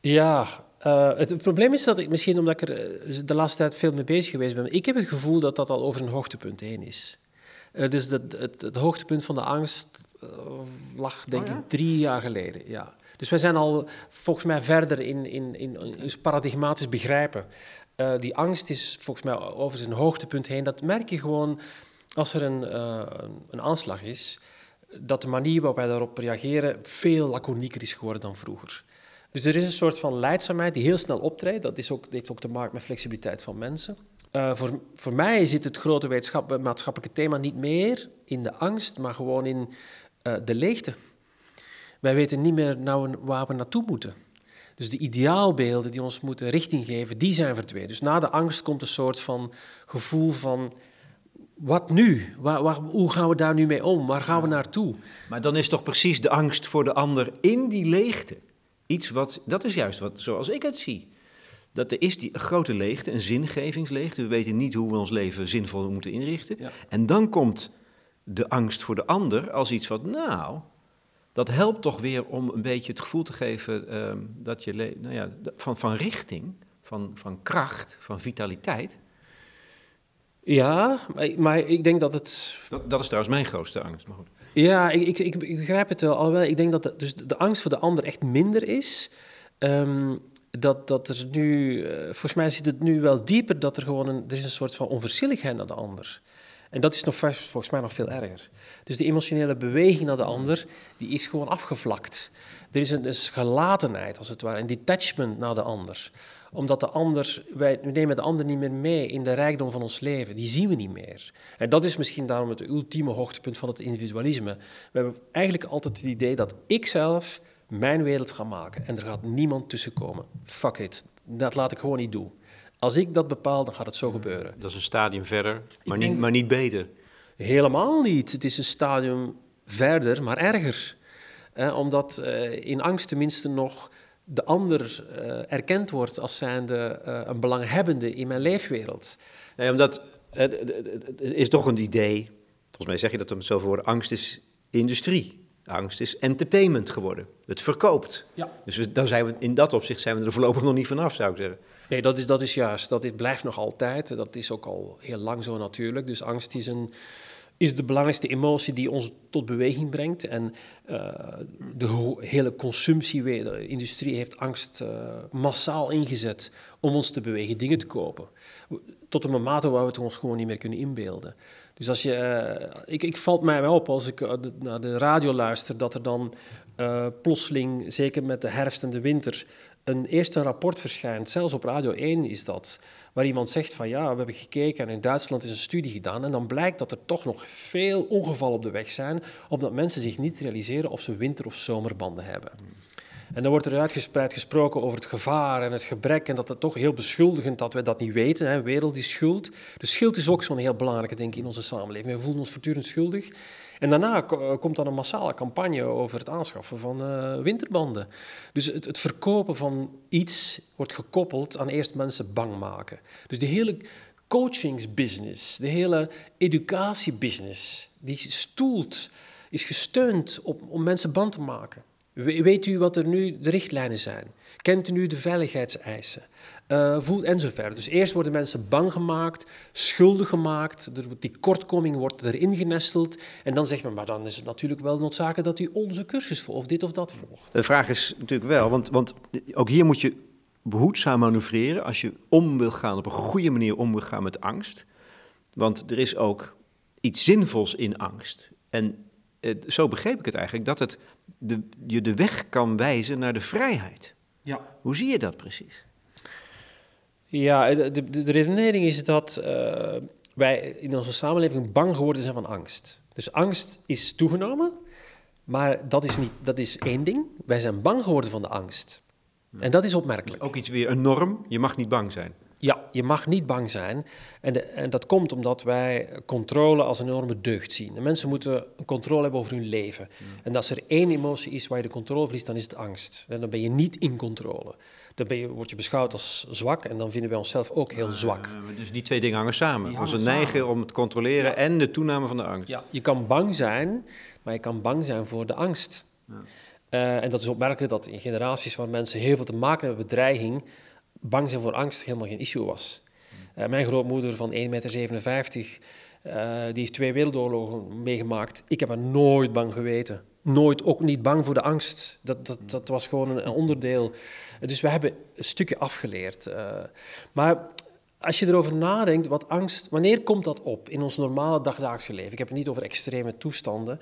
S2: Ja, uh, het, probleem is dat ik misschien omdat ik er eh, de laatste tijd veel mee bezig geweest ben, ik heb het gevoel dat dat al over een hoogtepunt heen is. Uh, dus dat, het, het, hoogtepunt van de angst lag denk
S1: Oh ja?
S2: ik drie jaar geleden. Ja. Dus wij zijn al volgens mij verder in, in, in, in ons paradigmatisch begrijpen. Eh, die angst is volgens mij over zijn hoogtepunt heen. Dat merk je gewoon als er een, eh, een- een aanslag is, dat de manier waarop wij daarop reageren veel laconieker is geworden dan vroeger. Dus er is een soort van leidzaamheid die heel snel optreedt. Dat, is ook, dat heeft ook te maken met flexibiliteit van mensen. Eh, voor, voor mij zit het grote maatschappelijke thema niet meer in de angst, maar gewoon in de leegte. Wij weten niet meer nou waar we naartoe moeten. Dus de ideaalbeelden die ons moeten richting geven, die zijn verdwenen. Dus na de angst komt een soort van gevoel van... Wat nu? Waar, waar, hoe gaan we daar nu mee om? Waar gaan we naartoe?
S1: Maar dan is toch precies de angst voor de ander in die leegte iets wat, dat is juist wat, zoals ik het zie. Dat er is die grote leegte, een zingevingsleegte. We weten niet hoe we ons leven zinvol moeten inrichten.
S2: Ja.
S1: En dan komt de angst voor de ander als iets wat, nou, dat helpt toch weer om een beetje het gevoel te geven ehm, dat je, nou ja, van, van richting, van, van kracht, van vitaliteit.
S2: Ja, maar, maar ik denk dat het
S1: Dat, dat is trouwens mijn grootste angst. Maar goed.
S2: Ja, ik, ik, ik, ik begrijp het wel. Alhoewel, ik denk dat de, dus de angst voor de ander echt minder is. Ehm, dat, dat er nu, eh, volgens mij zit het nu wel dieper dat er gewoon een, er is een soort van onverschilligheid naar de ander. En dat is nog volgens mij nog veel erger. Dus die emotionele beweging naar de ander, die is gewoon afgevlakt. Er is een, een gelatenheid, als het ware, een detachment naar de ander. Omdat de ander, wij nemen de ander niet meer mee in de rijkdom van ons leven. Die zien we niet meer. En dat is misschien daarom het ultieme hoogtepunt van het individualisme. We hebben eigenlijk altijd het idee dat ik zelf mijn wereld ga maken. En er gaat niemand tussenkomen. Fuck it. Dat laat ik gewoon niet doen. Als ik dat bepaal, dan gaat het zo gebeuren.
S1: Dat is een stadium verder, maar,
S2: denk-
S1: niet, maar niet beter.
S2: Helemaal niet. Het is een stadium verder, maar erger. Eh, omdat eh, in angst tenminste nog de ander eh, erkend wordt als zijnde eh, een belanghebbende in mijn leefwereld.
S1: Nee, omdat het, het is toch een idee, volgens mij zeg je dat om het zoveel woorden, angst is industrie. Angst is entertainment geworden. Het verkoopt.
S2: Ja.
S1: Dus we, dan zijn we, in dat opzicht zijn we er voorlopig nog niet vanaf, zou ik zeggen.
S2: Nee, dat is, dat is juist. Dat is, blijft nog altijd. Dat is ook al heel lang zo natuurlijk. Dus angst is, een, is de belangrijkste emotie die ons tot beweging brengt. En eh, de hele consumptie, de industrie heeft angst eh, massaal ingezet om ons te bewegen, dingen te kopen. Tot een mate waar we het ons gewoon niet meer kunnen inbeelden. Dus als je, eh, ik, ik valt mij wel op als ik naar de radio luister, dat er dan plotseling, zeker met de herfst en de winter, een eerste rapport verschijnt, zelfs op Radio 1 is dat, waar iemand zegt van ja, we hebben gekeken en in Duitsland is een studie gedaan en dan blijkt dat er toch nog veel ongevallen op de weg zijn, omdat mensen zich niet realiseren of ze winter- of zomerbanden hebben. En dan wordt er uitgespreid gesproken over het gevaar en het gebrek en dat het toch heel beschuldigend dat we dat niet weten. Hè. Wereld is schuld. Dus schuld is ook zo'n heel belangrijke denk ik in onze samenleving. We voelen ons voortdurend schuldig. En daarna eh, komt dan een massale campagne over het aanschaffen van eh, winterbanden. Dus het, het verkopen van iets wordt gekoppeld aan eerst mensen bang maken. Dus de hele coachingsbusiness, de hele educatiebusiness, die stoelt, is gesteund op, om mensen bang te maken. We- Weet u wat er nu de richtlijnen zijn? Kent u nu de veiligheidseisen? Eh voelt en zo verder. Dus eerst worden mensen bang gemaakt, schuldig gemaakt, die kortkoming wordt erin genesteld. En dan zegt men, maar dan is het natuurlijk wel noodzakelijk dat u onze cursus volgt, of dit of dat volgt.
S1: De vraag is natuurlijk wel, want, want ook hier moet je behoedzaam manoeuvreren als je om wil gaan, op een goede manier om wil gaan met angst. Want er is ook iets zinvols in angst. En eh, zo begreep ik het eigenlijk, dat het de, je de weg kan wijzen naar de vrijheid.
S2: Ja.
S1: Hoe zie je dat precies?
S2: Ja, de, de, de redenering is dat eh, wij in onze samenleving bang geworden zijn van angst. Dus angst is toegenomen, maar dat is, niet, dat is één ding. Wij zijn bang geworden van de angst. En dat is opmerkelijk.
S1: Ook iets weer, een norm, je mag niet bang zijn.
S2: Ja, je mag niet bang zijn. En, de, en dat komt omdat wij controle als een enorme deugd zien. De mensen moeten een controle hebben over hun leven. En als er één emotie is waar je de controle verliest, dan is het angst. En dan ben je niet in controle. Dan ben je, word je beschouwd als zwak en dan vinden wij onszelf ook heel zwak.
S1: Eh, dus die twee dingen hangen samen.
S2: Die
S1: Onze
S2: hangen
S1: neiging om het te controleren en de toename van de angst.
S2: Ja, je kan bang zijn, maar je kan bang zijn voor de angst. Eh, en dat is opmerkelijk dat in generaties waar mensen heel veel te maken hebben met bedreiging, bang zijn voor angst helemaal geen issue was. Eh, mijn grootmoeder van 1,57 meter die heeft twee wereldoorlogen meegemaakt. Ik heb er nooit bang geweten. Nooit, ook niet bang voor de angst. Dat, dat, dat was gewoon een, onderdeel. Dus we hebben een stukje afgeleerd. maar als je erover nadenkt, wat angst, wanneer komt dat op in ons normale dagdagelijkse leven? Ik heb het niet over extreme toestanden.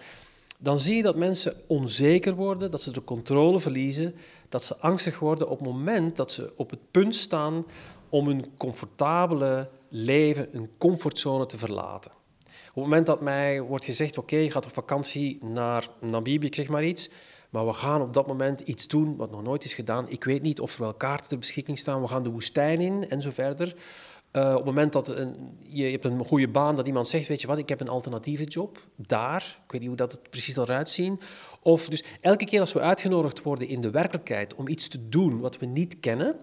S2: Dan zie je dat mensen onzeker worden, dat ze de controle verliezen, dat ze angstig worden op het moment dat ze op het punt staan om hun comfortabele leven, hun comfortzone te verlaten. Op het moment dat mij wordt gezegd, oké, je gaat op vakantie naar Namibië, ik zeg maar iets, maar we gaan op dat moment iets doen wat nog nooit is gedaan. Ik weet niet of er wel kaarten ter beschikking staan. We gaan de woestijn in en zo verder. Uh, op het moment dat je, hebt een goede baan, dat iemand zegt, weet je wat, ik heb een alternatieve job daar. Ik weet niet hoe dat het precies eruit zien. Of dus elke keer als we uitgenodigd worden in de werkelijkheid om iets te doen wat we niet kennen,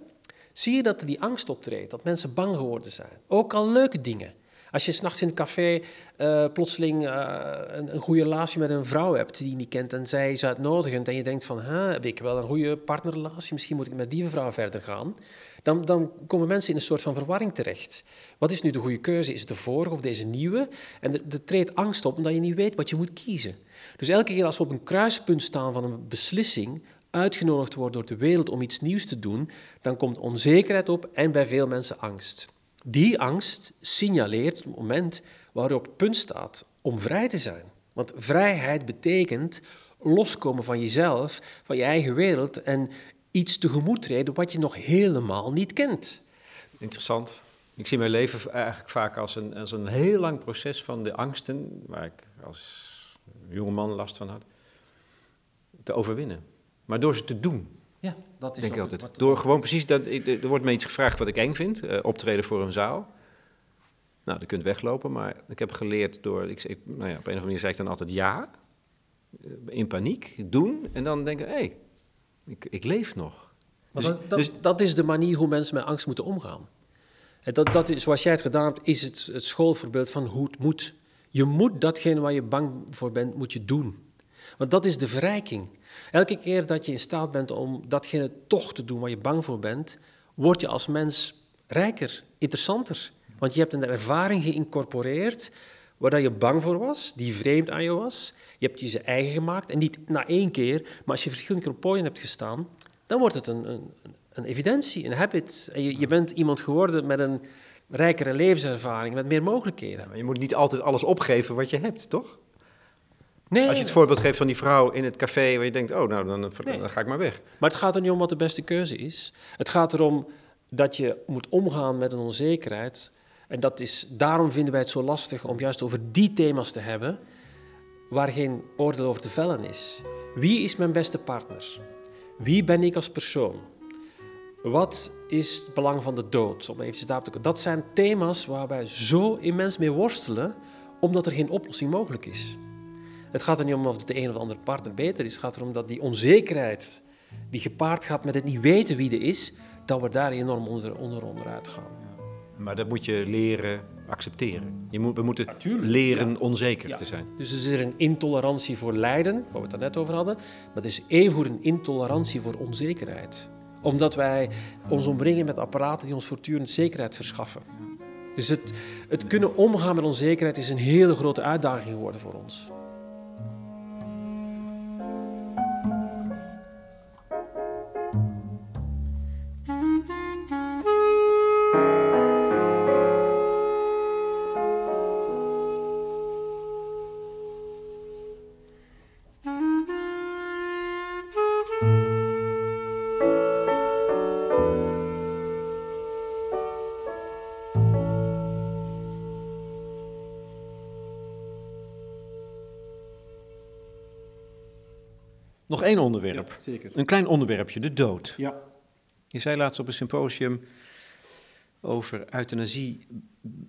S2: zie je dat er die angst optreedt, dat mensen bang geworden zijn. Ook al leuke dingen. Als je s'nachts in het café uh, plotseling uh, een, een, goede relatie met een vrouw hebt die je niet kent en zij is uitnodigend en je denkt van, heb ik wel een goede partnerrelatie, misschien moet ik met die vrouw verder gaan, dan, dan komen mensen in een soort van verwarring terecht. Wat is nu de goede keuze? Is het de vorige of deze nieuwe? En er, treedt angst op omdat je niet weet wat je moet kiezen. Dus elke keer als we op een kruispunt staan van een beslissing, uitgenodigd worden door de wereld om iets nieuws te doen, dan komt onzekerheid op en bij veel mensen angst. Die angst signaleert het moment waarop het punt staat om vrij te zijn. Want vrijheid betekent loskomen van jezelf, van je eigen wereld en iets tegemoet treden wat je nog helemaal niet kent.
S1: Interessant. Ik zie mijn leven eigenlijk vaak als een, als een heel lang proces van de angsten, waar ik als jonge man last van had, te overwinnen. Maar door ze te doen. Ja, dat is denk ik altijd. Door gewoon precies, dat, er wordt me iets gevraagd wat ik eng vind, uh, optreden voor een zaal. Nou, je kunt weglopen, maar ik heb geleerd door, ik, nou ja, op een of andere manier zei ik dan altijd ja, eh, in paniek, doen, en dan denken, hé, hey, ik, ik leef nog.
S2: Dus, dat, dus, dat, is de manier hoe mensen met angst moeten omgaan. Dat, dat is, zoals jij het gedaan hebt, is het, het schoolvoorbeeld van hoe het moet. Je moet datgene waar je bang voor bent, moet je doen. Want dat is de verrijking. Elke keer dat je in staat bent om datgene toch te doen waar je bang voor bent, word je als mens rijker, interessanter. Want je hebt een ervaring geïncorporeerd waar je bang voor was, die vreemd aan je was. Je hebt je ze eigen gemaakt en niet na één keer, maar als je verschillende keer op podium hebt gestaan, dan wordt het een, een, een evidentie, een habit. En je, je bent iemand geworden met een rijkere levenservaring, met meer mogelijkheden.
S1: Maar je moet niet altijd alles opgeven wat je hebt, toch? Nee, Als je het voorbeeld geeft van die vrouw in het café waar je denkt, oh, nou, dan, dan ga ik maar weg.
S2: Maar het gaat er niet om wat de beste keuze is. Het gaat erom dat je moet omgaan met een onzekerheid. En dat is, daarom vinden wij het zo lastig om juist over die thema's te hebben waar geen oordeel over te vellen is. Wie is mijn beste partner? Wie ben ik als persoon? Wat is het belang van de dood? Om even daarop te Dat zijn thema's waar wij zo immens mee worstelen, omdat er geen oplossing mogelijk is. Het gaat er niet om of de een of de andere partner beter is. Het gaat erom dat die onzekerheid die gepaard gaat met het niet weten wie er is, dat we daar enorm onder, onder onderuit gaan.
S1: Maar dat moet je leren accepteren. Je moet, we moeten leren onzeker te zijn.
S2: Dus er is een intolerantie voor lijden, waar we het daar net over hadden. Maar er is evengoed een intolerantie voor onzekerheid. Omdat wij ons omringen met apparaten die ons voortdurend zekerheid verschaffen. Dus het, het kunnen omgaan met onzekerheid is een hele grote uitdaging geworden voor ons.
S1: Één onderwerp. zeker. Een klein onderwerpje, de dood. Ja. Je zei laatst op een symposium over euthanasie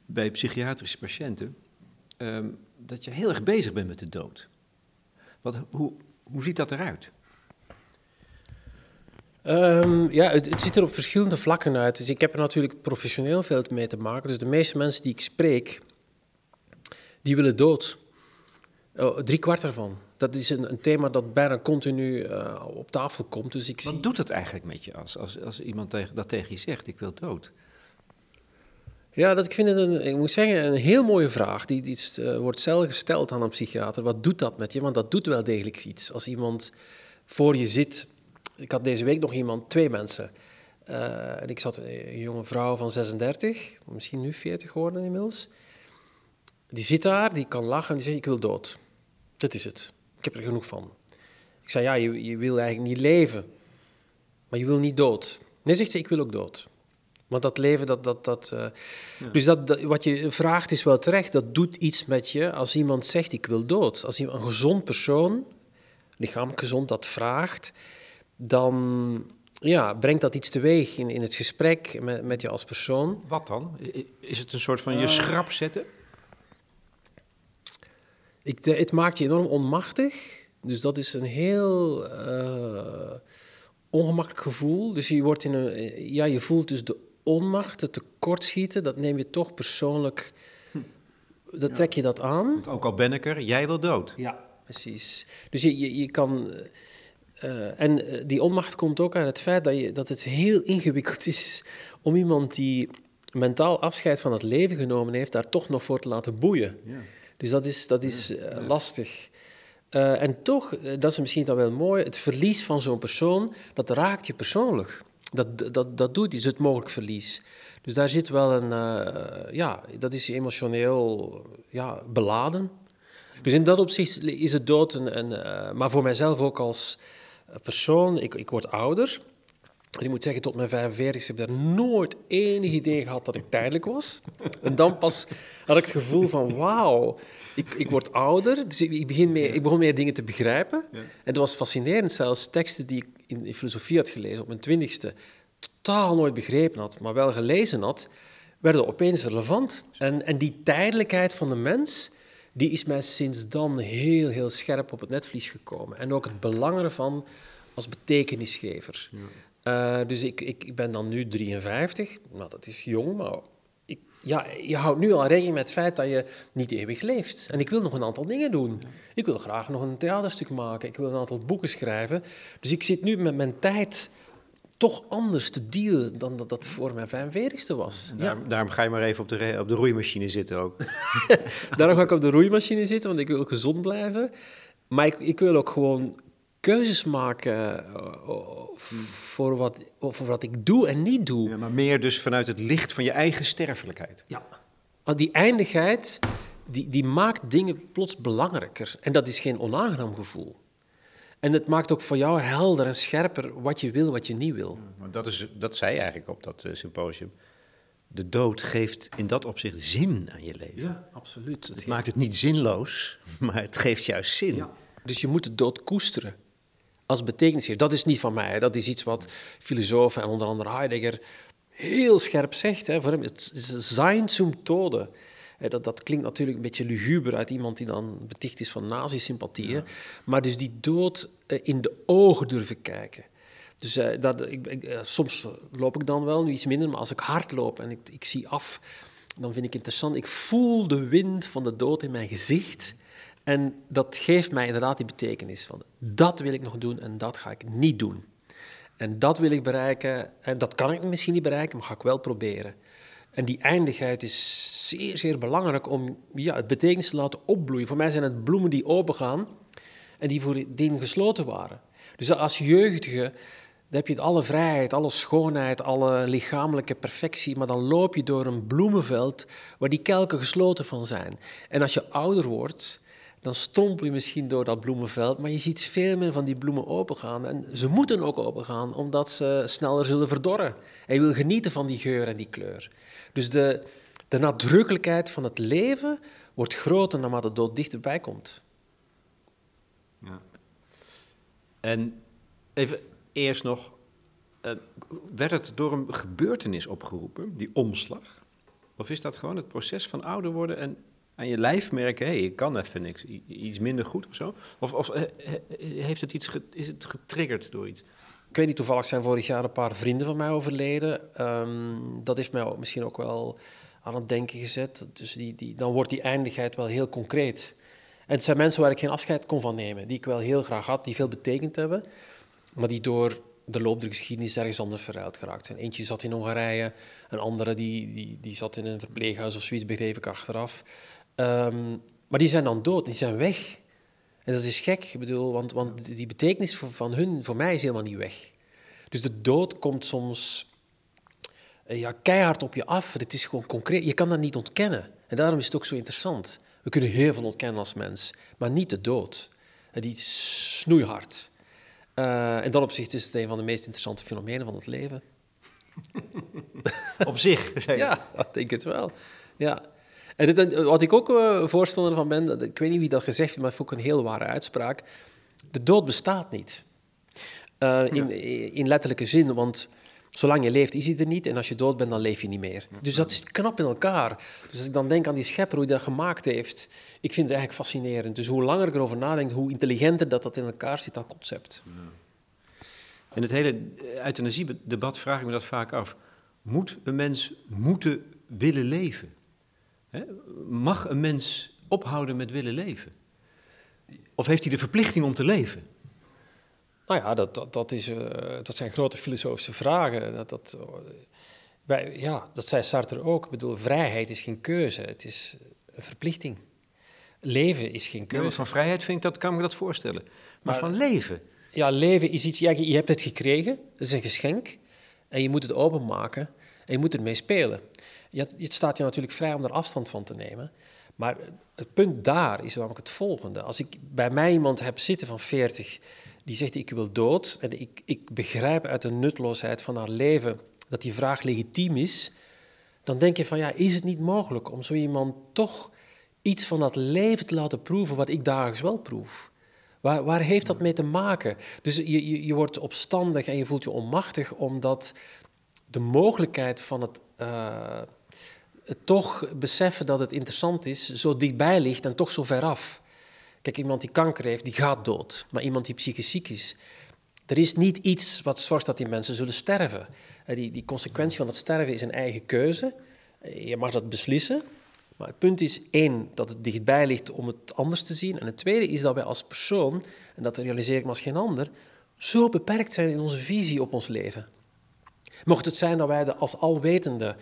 S1: bij psychiatrische patiënten, ehm, dat je heel erg bezig bent met de dood. Wat, hoe, hoe ziet dat eruit?
S2: Um, ja, het, het, ziet er op verschillende vlakken uit. Dus ik heb er natuurlijk professioneel veel mee te maken. Dus de meeste mensen die ik spreek, die willen dood. Oh, drie kwart ervan dat is een, een, thema dat bijna continu uh, op tafel komt. Dus ik
S1: Wat
S2: zie...
S1: doet het eigenlijk met je als, als, als iemand tegen, dat tegen je zegt, ik wil dood?
S2: Ja, dat, ik vind het een, ik moet zeggen, een heel mooie vraag. Die, die eh, wordt zelden gesteld aan een psychiater. Wat doet dat met je? Want dat doet wel degelijk iets. Als iemand voor je zit. Ik had deze week nog iemand, twee mensen. Eh, en ik zat een jonge vrouw van 36, misschien nu 40 geworden inmiddels. Die zit daar, die kan lachen en die zegt: Ik wil dood. Dat is het. Ik heb er genoeg van. Ik zei: Ja, je, je wil eigenlijk niet leven, maar je wil niet dood. Nee, zegt ze: Ik wil ook dood. Want dat leven, dat. dat, dat uh, Dus dat, wat je vraagt is wel terecht. Dat doet iets met je als iemand zegt: Ik wil dood. Als iemand, een gezond persoon, lichamelijk gezond, dat vraagt, dan ja, brengt dat iets teweeg in, in het gesprek met, met je als persoon.
S1: Wat dan? Is het een soort van je schrap zetten?
S2: Ik, het maakt je enorm onmachtig. Dus dat is een heel uh, ongemakkelijk gevoel. Dus je, wordt in een, ja, je voelt dus de onmacht, het tekortschieten. Dat neem je toch persoonlijk... Dat trek je dat aan.
S1: Ook al ben ik er, jij wil dood.
S2: Ja, precies. Dus je, je, je kan... Uh, en die onmacht komt ook aan het feit dat, je, dat het heel ingewikkeld is om iemand die mentaal afscheid van het leven genomen heeft, daar toch nog voor te laten boeien. Ja. Dus dat is, dat is uh, lastig. Uh, en toch, dat is misschien dan wel mooi, het verlies van zo'n persoon, dat raakt je persoonlijk. Dat, dat, dat doet iets, het mogelijk verlies. Dus daar zit wel een, uh, ja, dat is emotioneel ja, beladen. Dus in dat opzicht is het dood een, een maar voor mijzelf ook als persoon, ik, ik word ouder. En ik moet zeggen, tot mijn 45 heb ik daar nooit enig idee gehad dat ik tijdelijk was. En dan pas had ik het gevoel van, wauw, ik, ik word ouder. Dus ik, begin meer, ik begon meer dingen te begrijpen. En dat was fascinerend, zelfs teksten die ik in, filosofie had gelezen op mijn twintigste, totaal nooit begrepen had, maar wel gelezen had, werden opeens relevant. En, en die tijdelijkheid van de mens, die is mij sinds dan heel, heel scherp op het netvlies gekomen. En ook het belang ervan als betekenisgever. Ja. Uh, dus ik, ik, ik, ben dan nu 53. Nou, dat is jong, maar ik, ja, je houdt nu al rekening met het feit dat je niet eeuwig leeft. En ik wil nog een aantal dingen doen. Ik wil graag nog een theaterstuk maken. Ik wil een aantal boeken schrijven. Dus ik zit nu met mijn tijd toch anders te dealen dan dat dat voor mijn 45ste was.
S1: Daarom, daarom, ga je maar even op de, op de roeimachine zitten ook. *laughs*
S2: daarom ga ik op de roeimachine zitten, want ik wil gezond blijven. Maar ik, ik wil ook gewoon keuzes maken uh, voor, wat, voor wat ik doe en niet doe.
S1: Ja, maar meer dus vanuit het licht van je eigen sterfelijkheid.
S2: Ja. Want die eindigheid, die, die maakt dingen plots belangrijker. En dat is geen onaangenaam gevoel. En het maakt ook voor jou helder en scherper wat je wil, wat je niet wil.
S1: Ja, dat, is, dat zei je eigenlijk op dat uh, symposium. De dood geeft in dat opzicht zin aan je leven.
S2: Ja, absoluut.
S1: Het, het maakt het niet zinloos, *laughs* maar het geeft juist zin. Ja.
S2: Dus je moet de dood koesteren als betekenis heeft. Dat is niet van mij. Dat is iets wat filosofen en onder andere Heidegger heel scherp zegt. Hè. Voor hem, het is zijn zum tode. Dat, dat klinkt natuurlijk een beetje luguber uit iemand die dan beticht is van nazi-sympathieën. Ja. Maar dus die dood eh, in de ogen durven kijken. Dus uh, dat, ik, ik, uh, soms loop ik dan wel, nu iets minder, maar als ik hard loop en ik, ik zie af, dan vind ik interessant. Ik voel de wind van de dood in mijn gezicht. En dat geeft mij inderdaad die betekenis van dat wil ik nog doen en dat ga ik niet doen. En dat wil ik bereiken en dat kan ik misschien niet bereiken, maar ga ik wel proberen. En die eindigheid is zeer, zeer belangrijk om ja, het betekenis te laten opbloeien. Voor mij zijn het bloemen die opengaan en die voordien gesloten waren. Dus als jeugdige dan heb je alle vrijheid, alle schoonheid, alle lichamelijke perfectie, maar dan loop je door een bloemenveld waar die kelken gesloten van zijn. En als je ouder wordt, dan strompel je misschien door dat bloemenveld, maar je ziet veel meer van die bloemen opengaan. En ze moeten ook opengaan, omdat ze sneller zullen verdorren. En je wil genieten van die geur en die kleur. Dus de, de nadrukkelijkheid van het leven wordt groter naarmate de dood dichterbij komt.
S1: Ja. En even eerst nog, uh, werd het door een gebeurtenis opgeroepen, die omslag? Of is dat gewoon het proces van ouder worden en aan je lijf merken, hé, hey, ik kan even niks, iets minder goed of zo? Of, of eh, eh, heeft het iets is het getriggerd door iets?
S2: Ik weet niet, toevallig zijn vorig jaar een paar vrienden van mij overleden. Um, dat heeft mij misschien ook wel aan het denken gezet. Dus die, die, dan wordt die eindigheid wel heel concreet. En het zijn mensen waar ik geen afscheid kon van nemen, die ik wel heel graag had, die veel betekend hebben, maar die door de loop der geschiedenis ergens anders verruild geraakt zijn. Eentje zat in Hongarije, een andere die, die, die zat in een verpleeghuis of zoiets, begreep ik achteraf. Ehm, maar die zijn dan dood, die zijn weg. En dat is gek, ik bedoel, want, want die betekenis van, van hun, voor mij, is helemaal niet weg. Dus de dood komt soms eh, ja, keihard op je af. Het is gewoon concreet. Je kan dat niet ontkennen. En daarom is het ook zo interessant. We kunnen heel veel ontkennen als mens, maar niet de dood. Eh, die is snoeihard. Uh, in dat opzicht is het een van de meest interessante fenomenen van het leven. *laughs*
S1: op zich, zeg
S2: je? Ja, ik denk het wel. Ja. En dit, wat ik ook uh, voorstander van ben, ik weet niet wie dat gezegd heeft, maar het vond ik een heel ware uitspraak. De dood bestaat niet. Uh, in, in letterlijke zin, want Zolang je leeft, is hij er niet. En als je dood bent, dan leef je niet meer. Dus dat is knap in elkaar. Dus als ik dan denk aan die schepper, hoe hij dat gemaakt heeft, ik vind het eigenlijk fascinerend. Dus hoe langer ik erover nadenk, hoe intelligenter dat, dat in elkaar zit, dat concept.
S1: En het hele euthanasie-debat vraag ik me dat vaak af. Moet een mens moeten willen leven? Mag een mens ophouden met willen leven? Of heeft hij de verplichting om te leven?
S2: Nou ja, dat, dat, dat, is, uh, dat zijn grote filosofische vragen. Dat, dat, wij, ja, dat zei Sartre ook. Ik bedoel, vrijheid is geen keuze, het is een verplichting. Leven is geen keuze. Ja,
S1: van vrijheid vind ik dat, kan me dat voorstellen. Maar, van leven?
S2: Ja, leven is iets, ja, je hebt het gekregen, het is een geschenk. En je moet het openmaken en je moet ermee spelen. Je, het staat je natuurlijk vrij om er afstand van te nemen. Maar het punt daar is namelijk het volgende. Als ik bij mij iemand heb zitten van 40 die zegt ik wil dood. En ik, ik begrijp uit de nutloosheid van haar leven dat die vraag legitiem is. Dan denk je van ja, is het niet mogelijk om zo iemand toch iets van dat leven te laten proeven wat ik dagelijks wel proef? Waar, waar heeft dat mee te maken? Dus je, je, wordt opstandig en je voelt je onmachtig omdat de mogelijkheid van het, het toch beseffen dat het interessant is, zo dichtbij ligt en toch zo ver af. Kijk, iemand die kanker heeft, die gaat dood. Maar iemand die psychisch ziek is, er is niet iets wat zorgt dat die mensen zullen sterven. Eh, die, die consequentie van het sterven is een eigen keuze. Eh, je mag dat beslissen. Maar het punt is één, dat het dichtbij ligt om het anders te zien. En het tweede is dat wij als persoon, en dat realiseer ik me als geen ander, zo beperkt zijn in onze visie op ons leven. Mocht het zijn dat wij de, als alwetende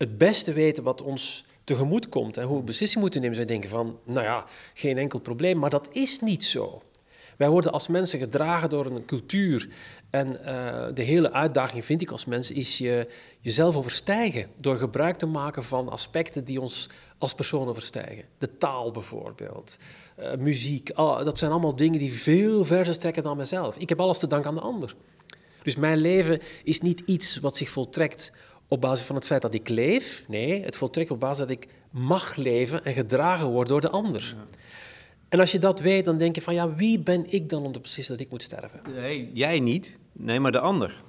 S2: het beste weten wat ons tegemoet komt en hoe we beslissingen moeten nemen, zij denken van, nou ja, geen enkel probleem, maar dat is niet zo. Wij worden als mensen gedragen door een cultuur. En uh, de hele uitdaging, vind ik als mens, is je, jezelf overstijgen. Door gebruik te maken van aspecten die ons als persoon overstijgen. De taal bijvoorbeeld, uh, muziek. Oh, dat zijn allemaal dingen die veel verder strekken dan mezelf. Ik heb alles te danken aan de ander. Dus mijn leven is niet iets wat zich voltrekt op basis van het feit dat ik leef. Nee, het voltrekt op basis dat ik mag leven en gedragen word door de ander. En als je dat weet, dan denk je van ja, wie ben ik dan om te beslissen dat ik moet sterven?
S1: Nee, jij niet. Nee, maar de ander.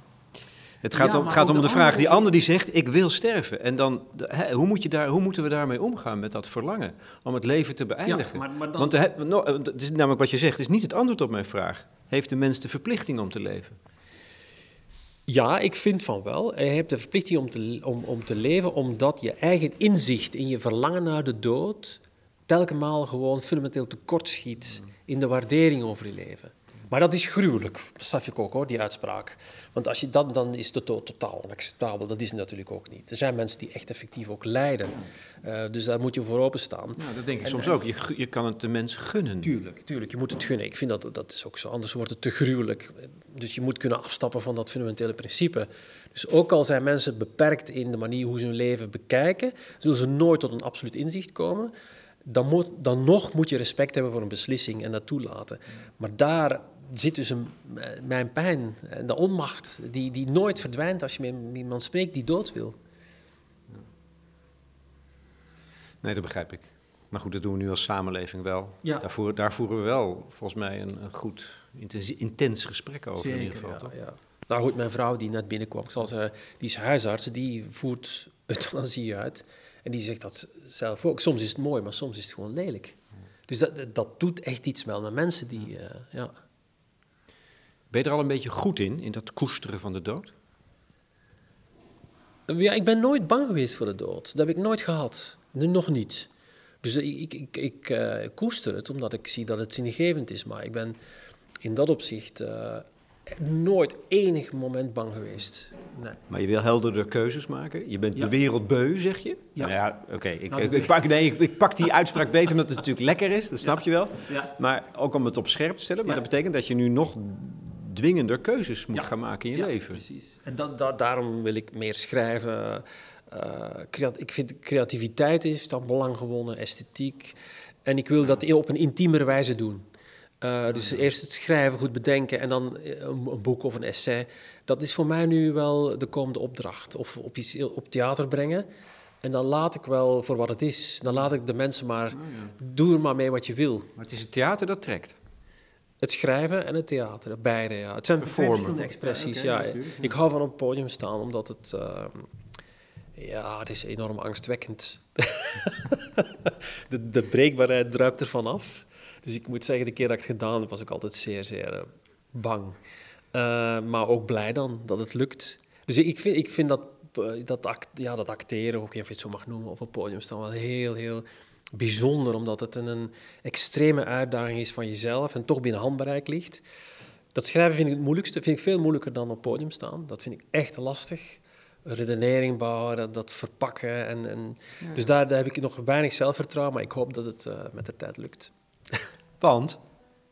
S1: Het gaat om, het gaat om de, vraag, die ander die zegt, ik wil sterven. En dan, hè, hoe, moet je daar, hoe moeten we daarmee omgaan met dat verlangen om het leven te beëindigen? Ja, maar, maar dan... Want het is namelijk wat je zegt, is niet het antwoord op mijn vraag. Heeft de mens de verplichting om te leven?
S2: Ja, ik vind van wel. Je hebt de verplichting om te, om, om te leven omdat je eigen inzicht in je verlangen naar de dood telkens gewoon fundamenteel tekortschiet in de waardering over je leven. Maar dat is gruwelijk, besef ik ook hoor, die uitspraak. Want als je dat, dan is het totaal onacceptabel. Dat is het natuurlijk ook niet. Er zijn mensen die echt effectief ook lijden. Uh, dus daar moet je voor openstaan.
S1: Ja, dat denk ik soms ook. Je, je kan het de mens gunnen.
S2: Tuurlijk, tuurlijk. Je moet het gunnen. Ik vind dat, dat is ook zo. Anders wordt het te gruwelijk. Dus je moet kunnen afstappen van dat fundamentele principe. Dus ook al zijn mensen beperkt in de manier hoe ze hun leven bekijken, zullen ze nooit tot een absoluut inzicht komen. Dan, moet, dan nog moet je respect hebben voor een beslissing en dat toelaten. Maar daar zit dus een, eh, mijn pijn en de onmacht die, die nooit verdwijnt als je met iemand spreekt die dood wil.
S1: Nee, dat begrijp ik. Maar goed, dat doen we nu als samenleving wel. Ja. Daar, daar voeren we wel volgens mij een, een goed, intens gesprek over in ieder geval. Ja, ja.
S2: Nou goed, mijn vrouw die net binnenkwam, die is huisarts, die voert euthanasie uit. En die zegt dat zelf ook. Soms is het mooi, maar soms is het gewoon lelijk. Dus dat, dat doet echt iets wel met mensen die, uh, ja.
S1: Ben je er al een beetje goed in, in dat koesteren van de dood?
S2: Ja, ik ben nooit bang geweest voor de dood. Dat heb ik nooit gehad. Nu nog niet. Dus ik, ik, ik uh, koester het omdat ik zie dat het zingevend is. Maar ik ben in dat opzicht uh, nooit enig moment bang geweest. Nee.
S1: Maar je wil helderder keuzes maken. Je bent
S2: Ja.
S1: de wereld beu, zeg je?
S2: Ja.
S1: Nou ja, oké. Ik,
S2: Nou,
S1: ik, ik pak, nee, ik, ik pak die uitspraak beter omdat het natuurlijk lekker is. Dat snap je wel.
S2: Ja.
S1: Maar ook om het op scherp te stellen. Maar
S2: Ja.
S1: dat betekent dat je nu nog dwingender keuzes moet
S2: Ja.
S1: gaan maken in je
S2: Ja,
S1: leven.
S2: Precies. En dat, dat, daarom wil ik meer schrijven. Eh, ik vind creativiteit heeft dan belang gewonnen, esthetiek. En ik wil dat op een intiemere wijze doen. Eh, dus eerst het schrijven, goed bedenken en dan eh, een, een boek of een essay. Dat is voor mij nu wel de komende opdracht. Of op, iets, op theater brengen. En dan laat ik wel voor wat het is. Dan laat ik de mensen maar... Doe er maar mee wat je wil.
S1: Maar het is het theater dat trekt.
S2: Het schrijven en het theater, beide, ja. Het zijn verschillende expressies,
S1: ja.
S2: Ik hou van op het podium staan, omdat het... ehm, ja, het is enorm angstwekkend. *laughs* de, de breekbaarheid druipt ervan af. Dus ik moet zeggen, de keer dat ik het gedaan heb, was ik altijd zeer, zeer eh, bang. Eh, maar ook blij dan dat het lukt. Dus ik vind, ik vind dat, eh, dat, act, ja, dat acteren, ook of je het zo mag noemen, of op podium staan, wel heel, heel bijzonder. Omdat het een, een extreme uitdaging is van jezelf en toch binnen handbereik ligt. Dat schrijven vind ik het moeilijkste. Vind ik veel moeilijker dan op podium staan. Dat vind ik echt lastig. Redenering bouwen, dat, dat verpakken. En, en Dus daar, daar heb ik nog weinig zelfvertrouwen, maar ik hoop dat het met de tijd lukt.
S1: Want,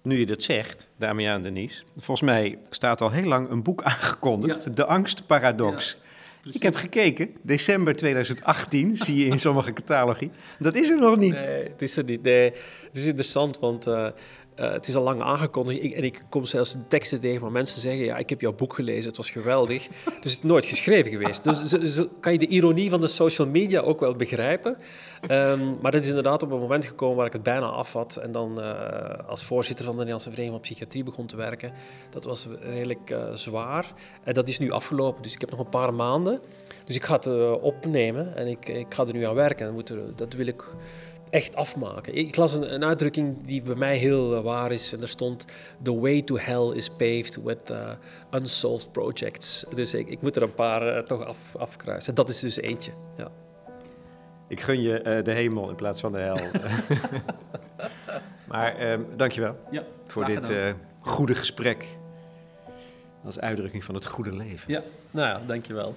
S1: nu je dat zegt, Damian Denise, volgens mij staat al heel lang een boek *laughs* aangekondigd, De Angstparadox. ik heb gekeken, december 2018, *laughs* zie je in sommige catalogie. Dat is er nog niet.
S2: Nee, het is er niet. Nee, het is interessant, want eh, eh, het is al lang aangekondigd. En ik kom zelfs teksten tegen waar mensen zeggen... ja, ik heb jouw boek gelezen, het was geweldig. *laughs* Dus het is nooit geschreven geweest. Dus kan je de ironie van de social media ook wel begrijpen. Ehm, maar dat is inderdaad op een moment gekomen waar ik het bijna af had... en dan eh, als voorzitter van de Nederlandse Vereniging van Psychiatrie begon te werken. Dat was redelijk eh, zwaar. En dat is nu afgelopen, dus ik heb nog een paar maanden. Dus ik ga het opnemen en ik, ik ga er nu aan werken. Er, dat wil ik echt afmaken. Ik las een, een uitdrukking die bij mij heel eh, waar is. En er stond: The way to hell is paved with uh, unsolved projects. Dus ik, ik moet er een paar eh, toch af, afkruisen. Dat is dus eentje. Ja.
S1: Ik gun je eh, de hemel in plaats van de hel. *laughs* maar ehm dankjewel
S2: Ja,
S1: voor dit eh, goede gesprek. Als uitdrukking van het goede leven.
S2: ja, nou ja, dankjewel.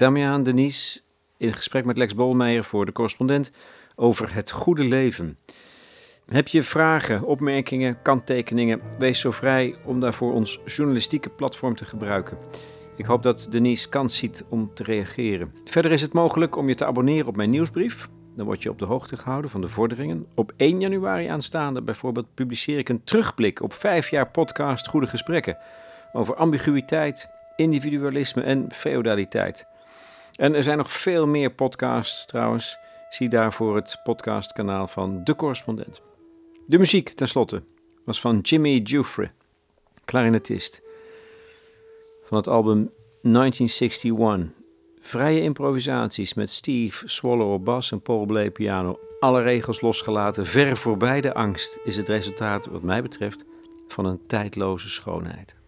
S1: Damian Denise in gesprek met Lex Bolmeijer voor de correspondent over het goede leven. Heb je vragen, opmerkingen, kanttekeningen? Wees zo vrij om daarvoor ons journalistieke platform te gebruiken. Ik hoop dat Denise kans ziet om te reageren. Verder is het mogelijk om je te abonneren op mijn nieuwsbrief. Dan word je op de hoogte gehouden van de vorderingen. Op 1 januari aanstaande bijvoorbeeld publiceer ik een terugblik op vijf jaar podcast Goede Gesprekken. Over ambiguïteit, individualisme en feodaliteit. En er zijn nog veel meer podcasts trouwens. Zie daarvoor het podcastkanaal van De Correspondent. De muziek, tenslotte, was van Jimmy Giuffre, clarinetist. Van het album 1961. Vrije improvisaties met Steve Swallow op bas en Paul Bley piano. Alle regels losgelaten, ver voorbij de angst, is het resultaat, wat mij betreft, van een tijdloze schoonheid.